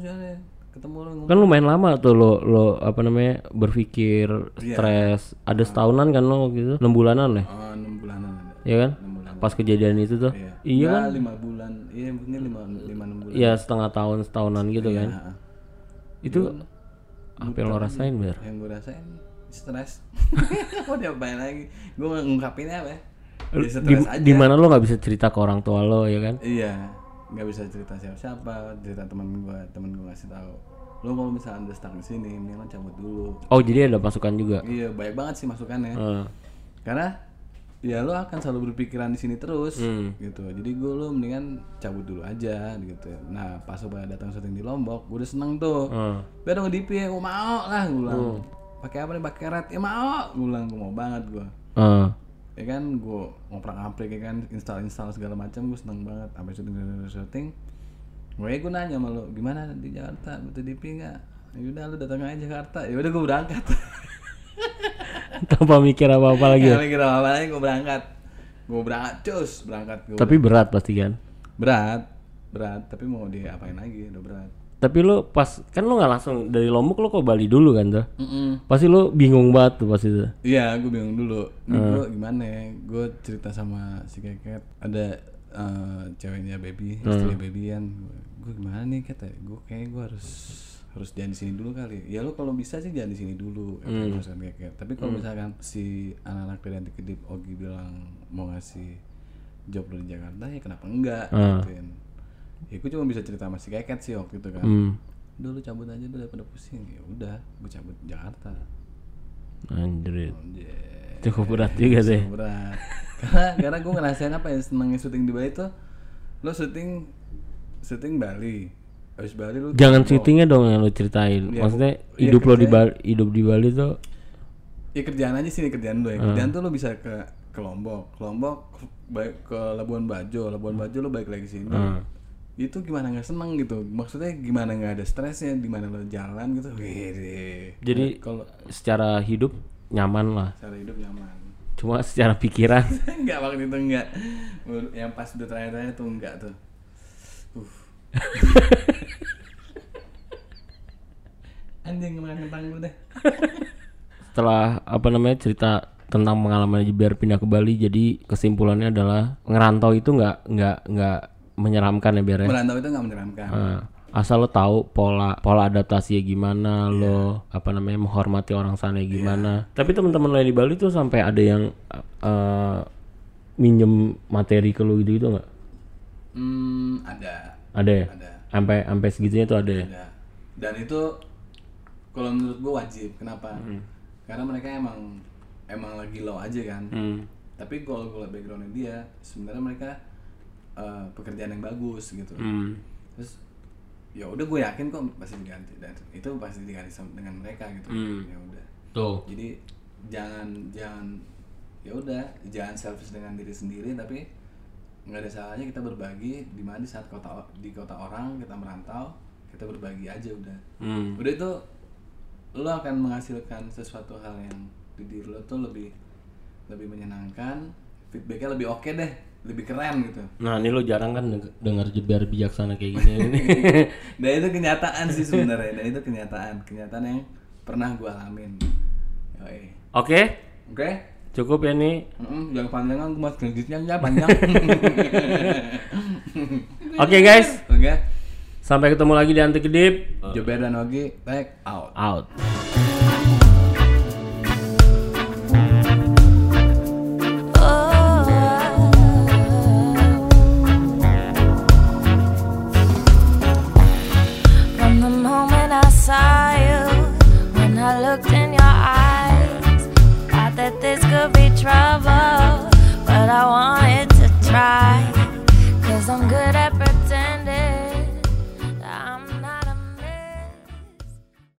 ketemu lu Kan lumayan lama tuh lo lo apa namanya berpikir stres. Ada setahunan kan lo gitu, enam bulanan ya, oh, enam bulanan ada. Ya kan? Pas kejadian itu tuh. iya. Iya Nggak, lima bulan. Iya mungkin lima lima enam bulan. Iya setengah tahun setahunan gitu kan. Nah, Itu apa yang lo rasain ber? yang gue rasain stres. Mau diapain lagi? Gue ngungkapinnya apa ya ya Di, mana lo nggak bisa cerita ke orang tua lo ya kan? iya nggak bisa cerita siapa siapa cerita teman gue teman gue ngasih tahu. Lo kalau misalnya udah stuck di sini mending lo cabut dulu. Oh jadi ada masukan juga. iya banyak banget sih masukannya. Eh, karena ya lo akan selalu berpikiran di sini terus Hmm. gitu. Jadi gue lo mendingan cabut dulu aja gitu. Nah pas lo datang syuting di lombok gue udah seneng tuh. Eh. biar dong di DP gue mau lah gue bilang. Hmm. pakai apa nih pakai red? Ya mau gue bilang gue mau banget gue Eh, ya kan gue ngoprak ngaprik ya kan install install segala macam gue seneng banget. Sampai syuting syuting, syuting. Gue gue nanya sama lo gimana di Jakarta? Butuh DP nggak? Yaudah lu datang aja Jakarta. Ya udah gue berangkat. Tanpa mikir apa apa lagi. ya? Mikir apa lagi gue berangkat. Gue berangkat cus berangkat gue Tapi berat pasti kan. berat berat. Tapi mau diapain lagi udah berat Tapi lo pas kan lo nggak langsung dari Lombok lo ke Bali dulu kan tuh. Mm-mm. Pasti lo bingung banget tuh pas itu. Iya, gue bingung dulu. Ini gue gimana ya? Gue cerita sama si Keket. Ada eh, ceweknya baby, istri baby kan. Gue gimana nih kata? Gue kayak gue harus harus jangan di sini dulu kali. Ya lo kalau bisa sih jangan di sini dulu. gue sama Keket. Tapi kalau misalkan si anak-anak dari kedip Ogi bilang mau ngasih job lo di Jakarta ya kenapa enggak? Gituin. Ya gue cuma bisa cerita sama si Keket sih waktu itu kan. Hmm. Dulu cabut aja dulu daripada pusing. Ya udah, gue cabut Jakarta. Anjir. Cukup berat juga sih. berat karena karena gue ngerasain apa ya senengnya syuting di Bali tuh lo syuting syuting Bali habis Bali lu Jangan syutingnya dong yang lo ceritain. Iya, Maksudnya iya, hidup lo di Bali, hidup di Bali tuh ya kerjaan aja sih kerjaan lo ya kerjaan tuh lo bisa ke ke Lombok ke Lombok baik ke Labuan Bajo Labuan Bajo lo balik lagi sini itu gimana nggak seneng gitu? Maksudnya gimana nggak ada stresnya? Di mana lo jalan gitu? Jadi kalau secara hidup nyaman lah. cara hidup nyaman. Cuma secara pikiran. Enggak waktu itu enggak yang pas udah terakhir-terakhir tuh enggak tuh. Uh. anjing kemarin kentang dulu deh. Setelah apa namanya cerita tentang pengalaman biar pindah ke Bali jadi kesimpulannya adalah ngerantau itu nggak nggak nggak menyeramkan ya biar ya. merantau itu nggak menyeramkan. Nah, asal lo tahu pola pola adaptasinya gimana lo apa namanya menghormati orang sana gimana. Tapi teman-teman lo yang di Bali tuh sampai ada yang eh, minjem materi ke lo gitu gitu nggak? Hmm, ada. Ada ya? Ada. Sampai sampai segitunya tuh ada ya? Ada. Dan itu kalau menurut gue wajib. Kenapa? Karena mereka emang emang lagi low aja kan. Hmm. tapi kalau gue backgroundnya dia sebenarnya mereka eh, pekerjaan yang bagus gitu. Hmm. terus ya udah gue yakin kok pasti diganti. Dan itu pasti diganti sama- dengan mereka gitu. Hmm. ya udah. Tuh. Jadi jangan jangan ya udah jangan selfish dengan diri sendiri tapi nggak ada salahnya kita berbagi di mana di saat kota di kota orang kita merantau kita berbagi aja udah. Hmm. udah itu lo akan menghasilkan sesuatu hal yang di diri lo tuh lebih lebih menyenangkan feedbacknya lebih oke deh lebih keren gitu. Nah ini lo jarang kan deng- dengar jebar bijaksana kayak gini. Ini dan itu kenyataan sih sebenarnya. Dan itu kenyataan. Kenyataan yang pernah gue alamin. Oke? Oke? Cukup ya nih Mm-mm, jangan panjangan gue mas kreditnya ya panjang. Oke guys. Oke. Sampai ketemu lagi di anti kedip. Jober dan Ogi take out. Out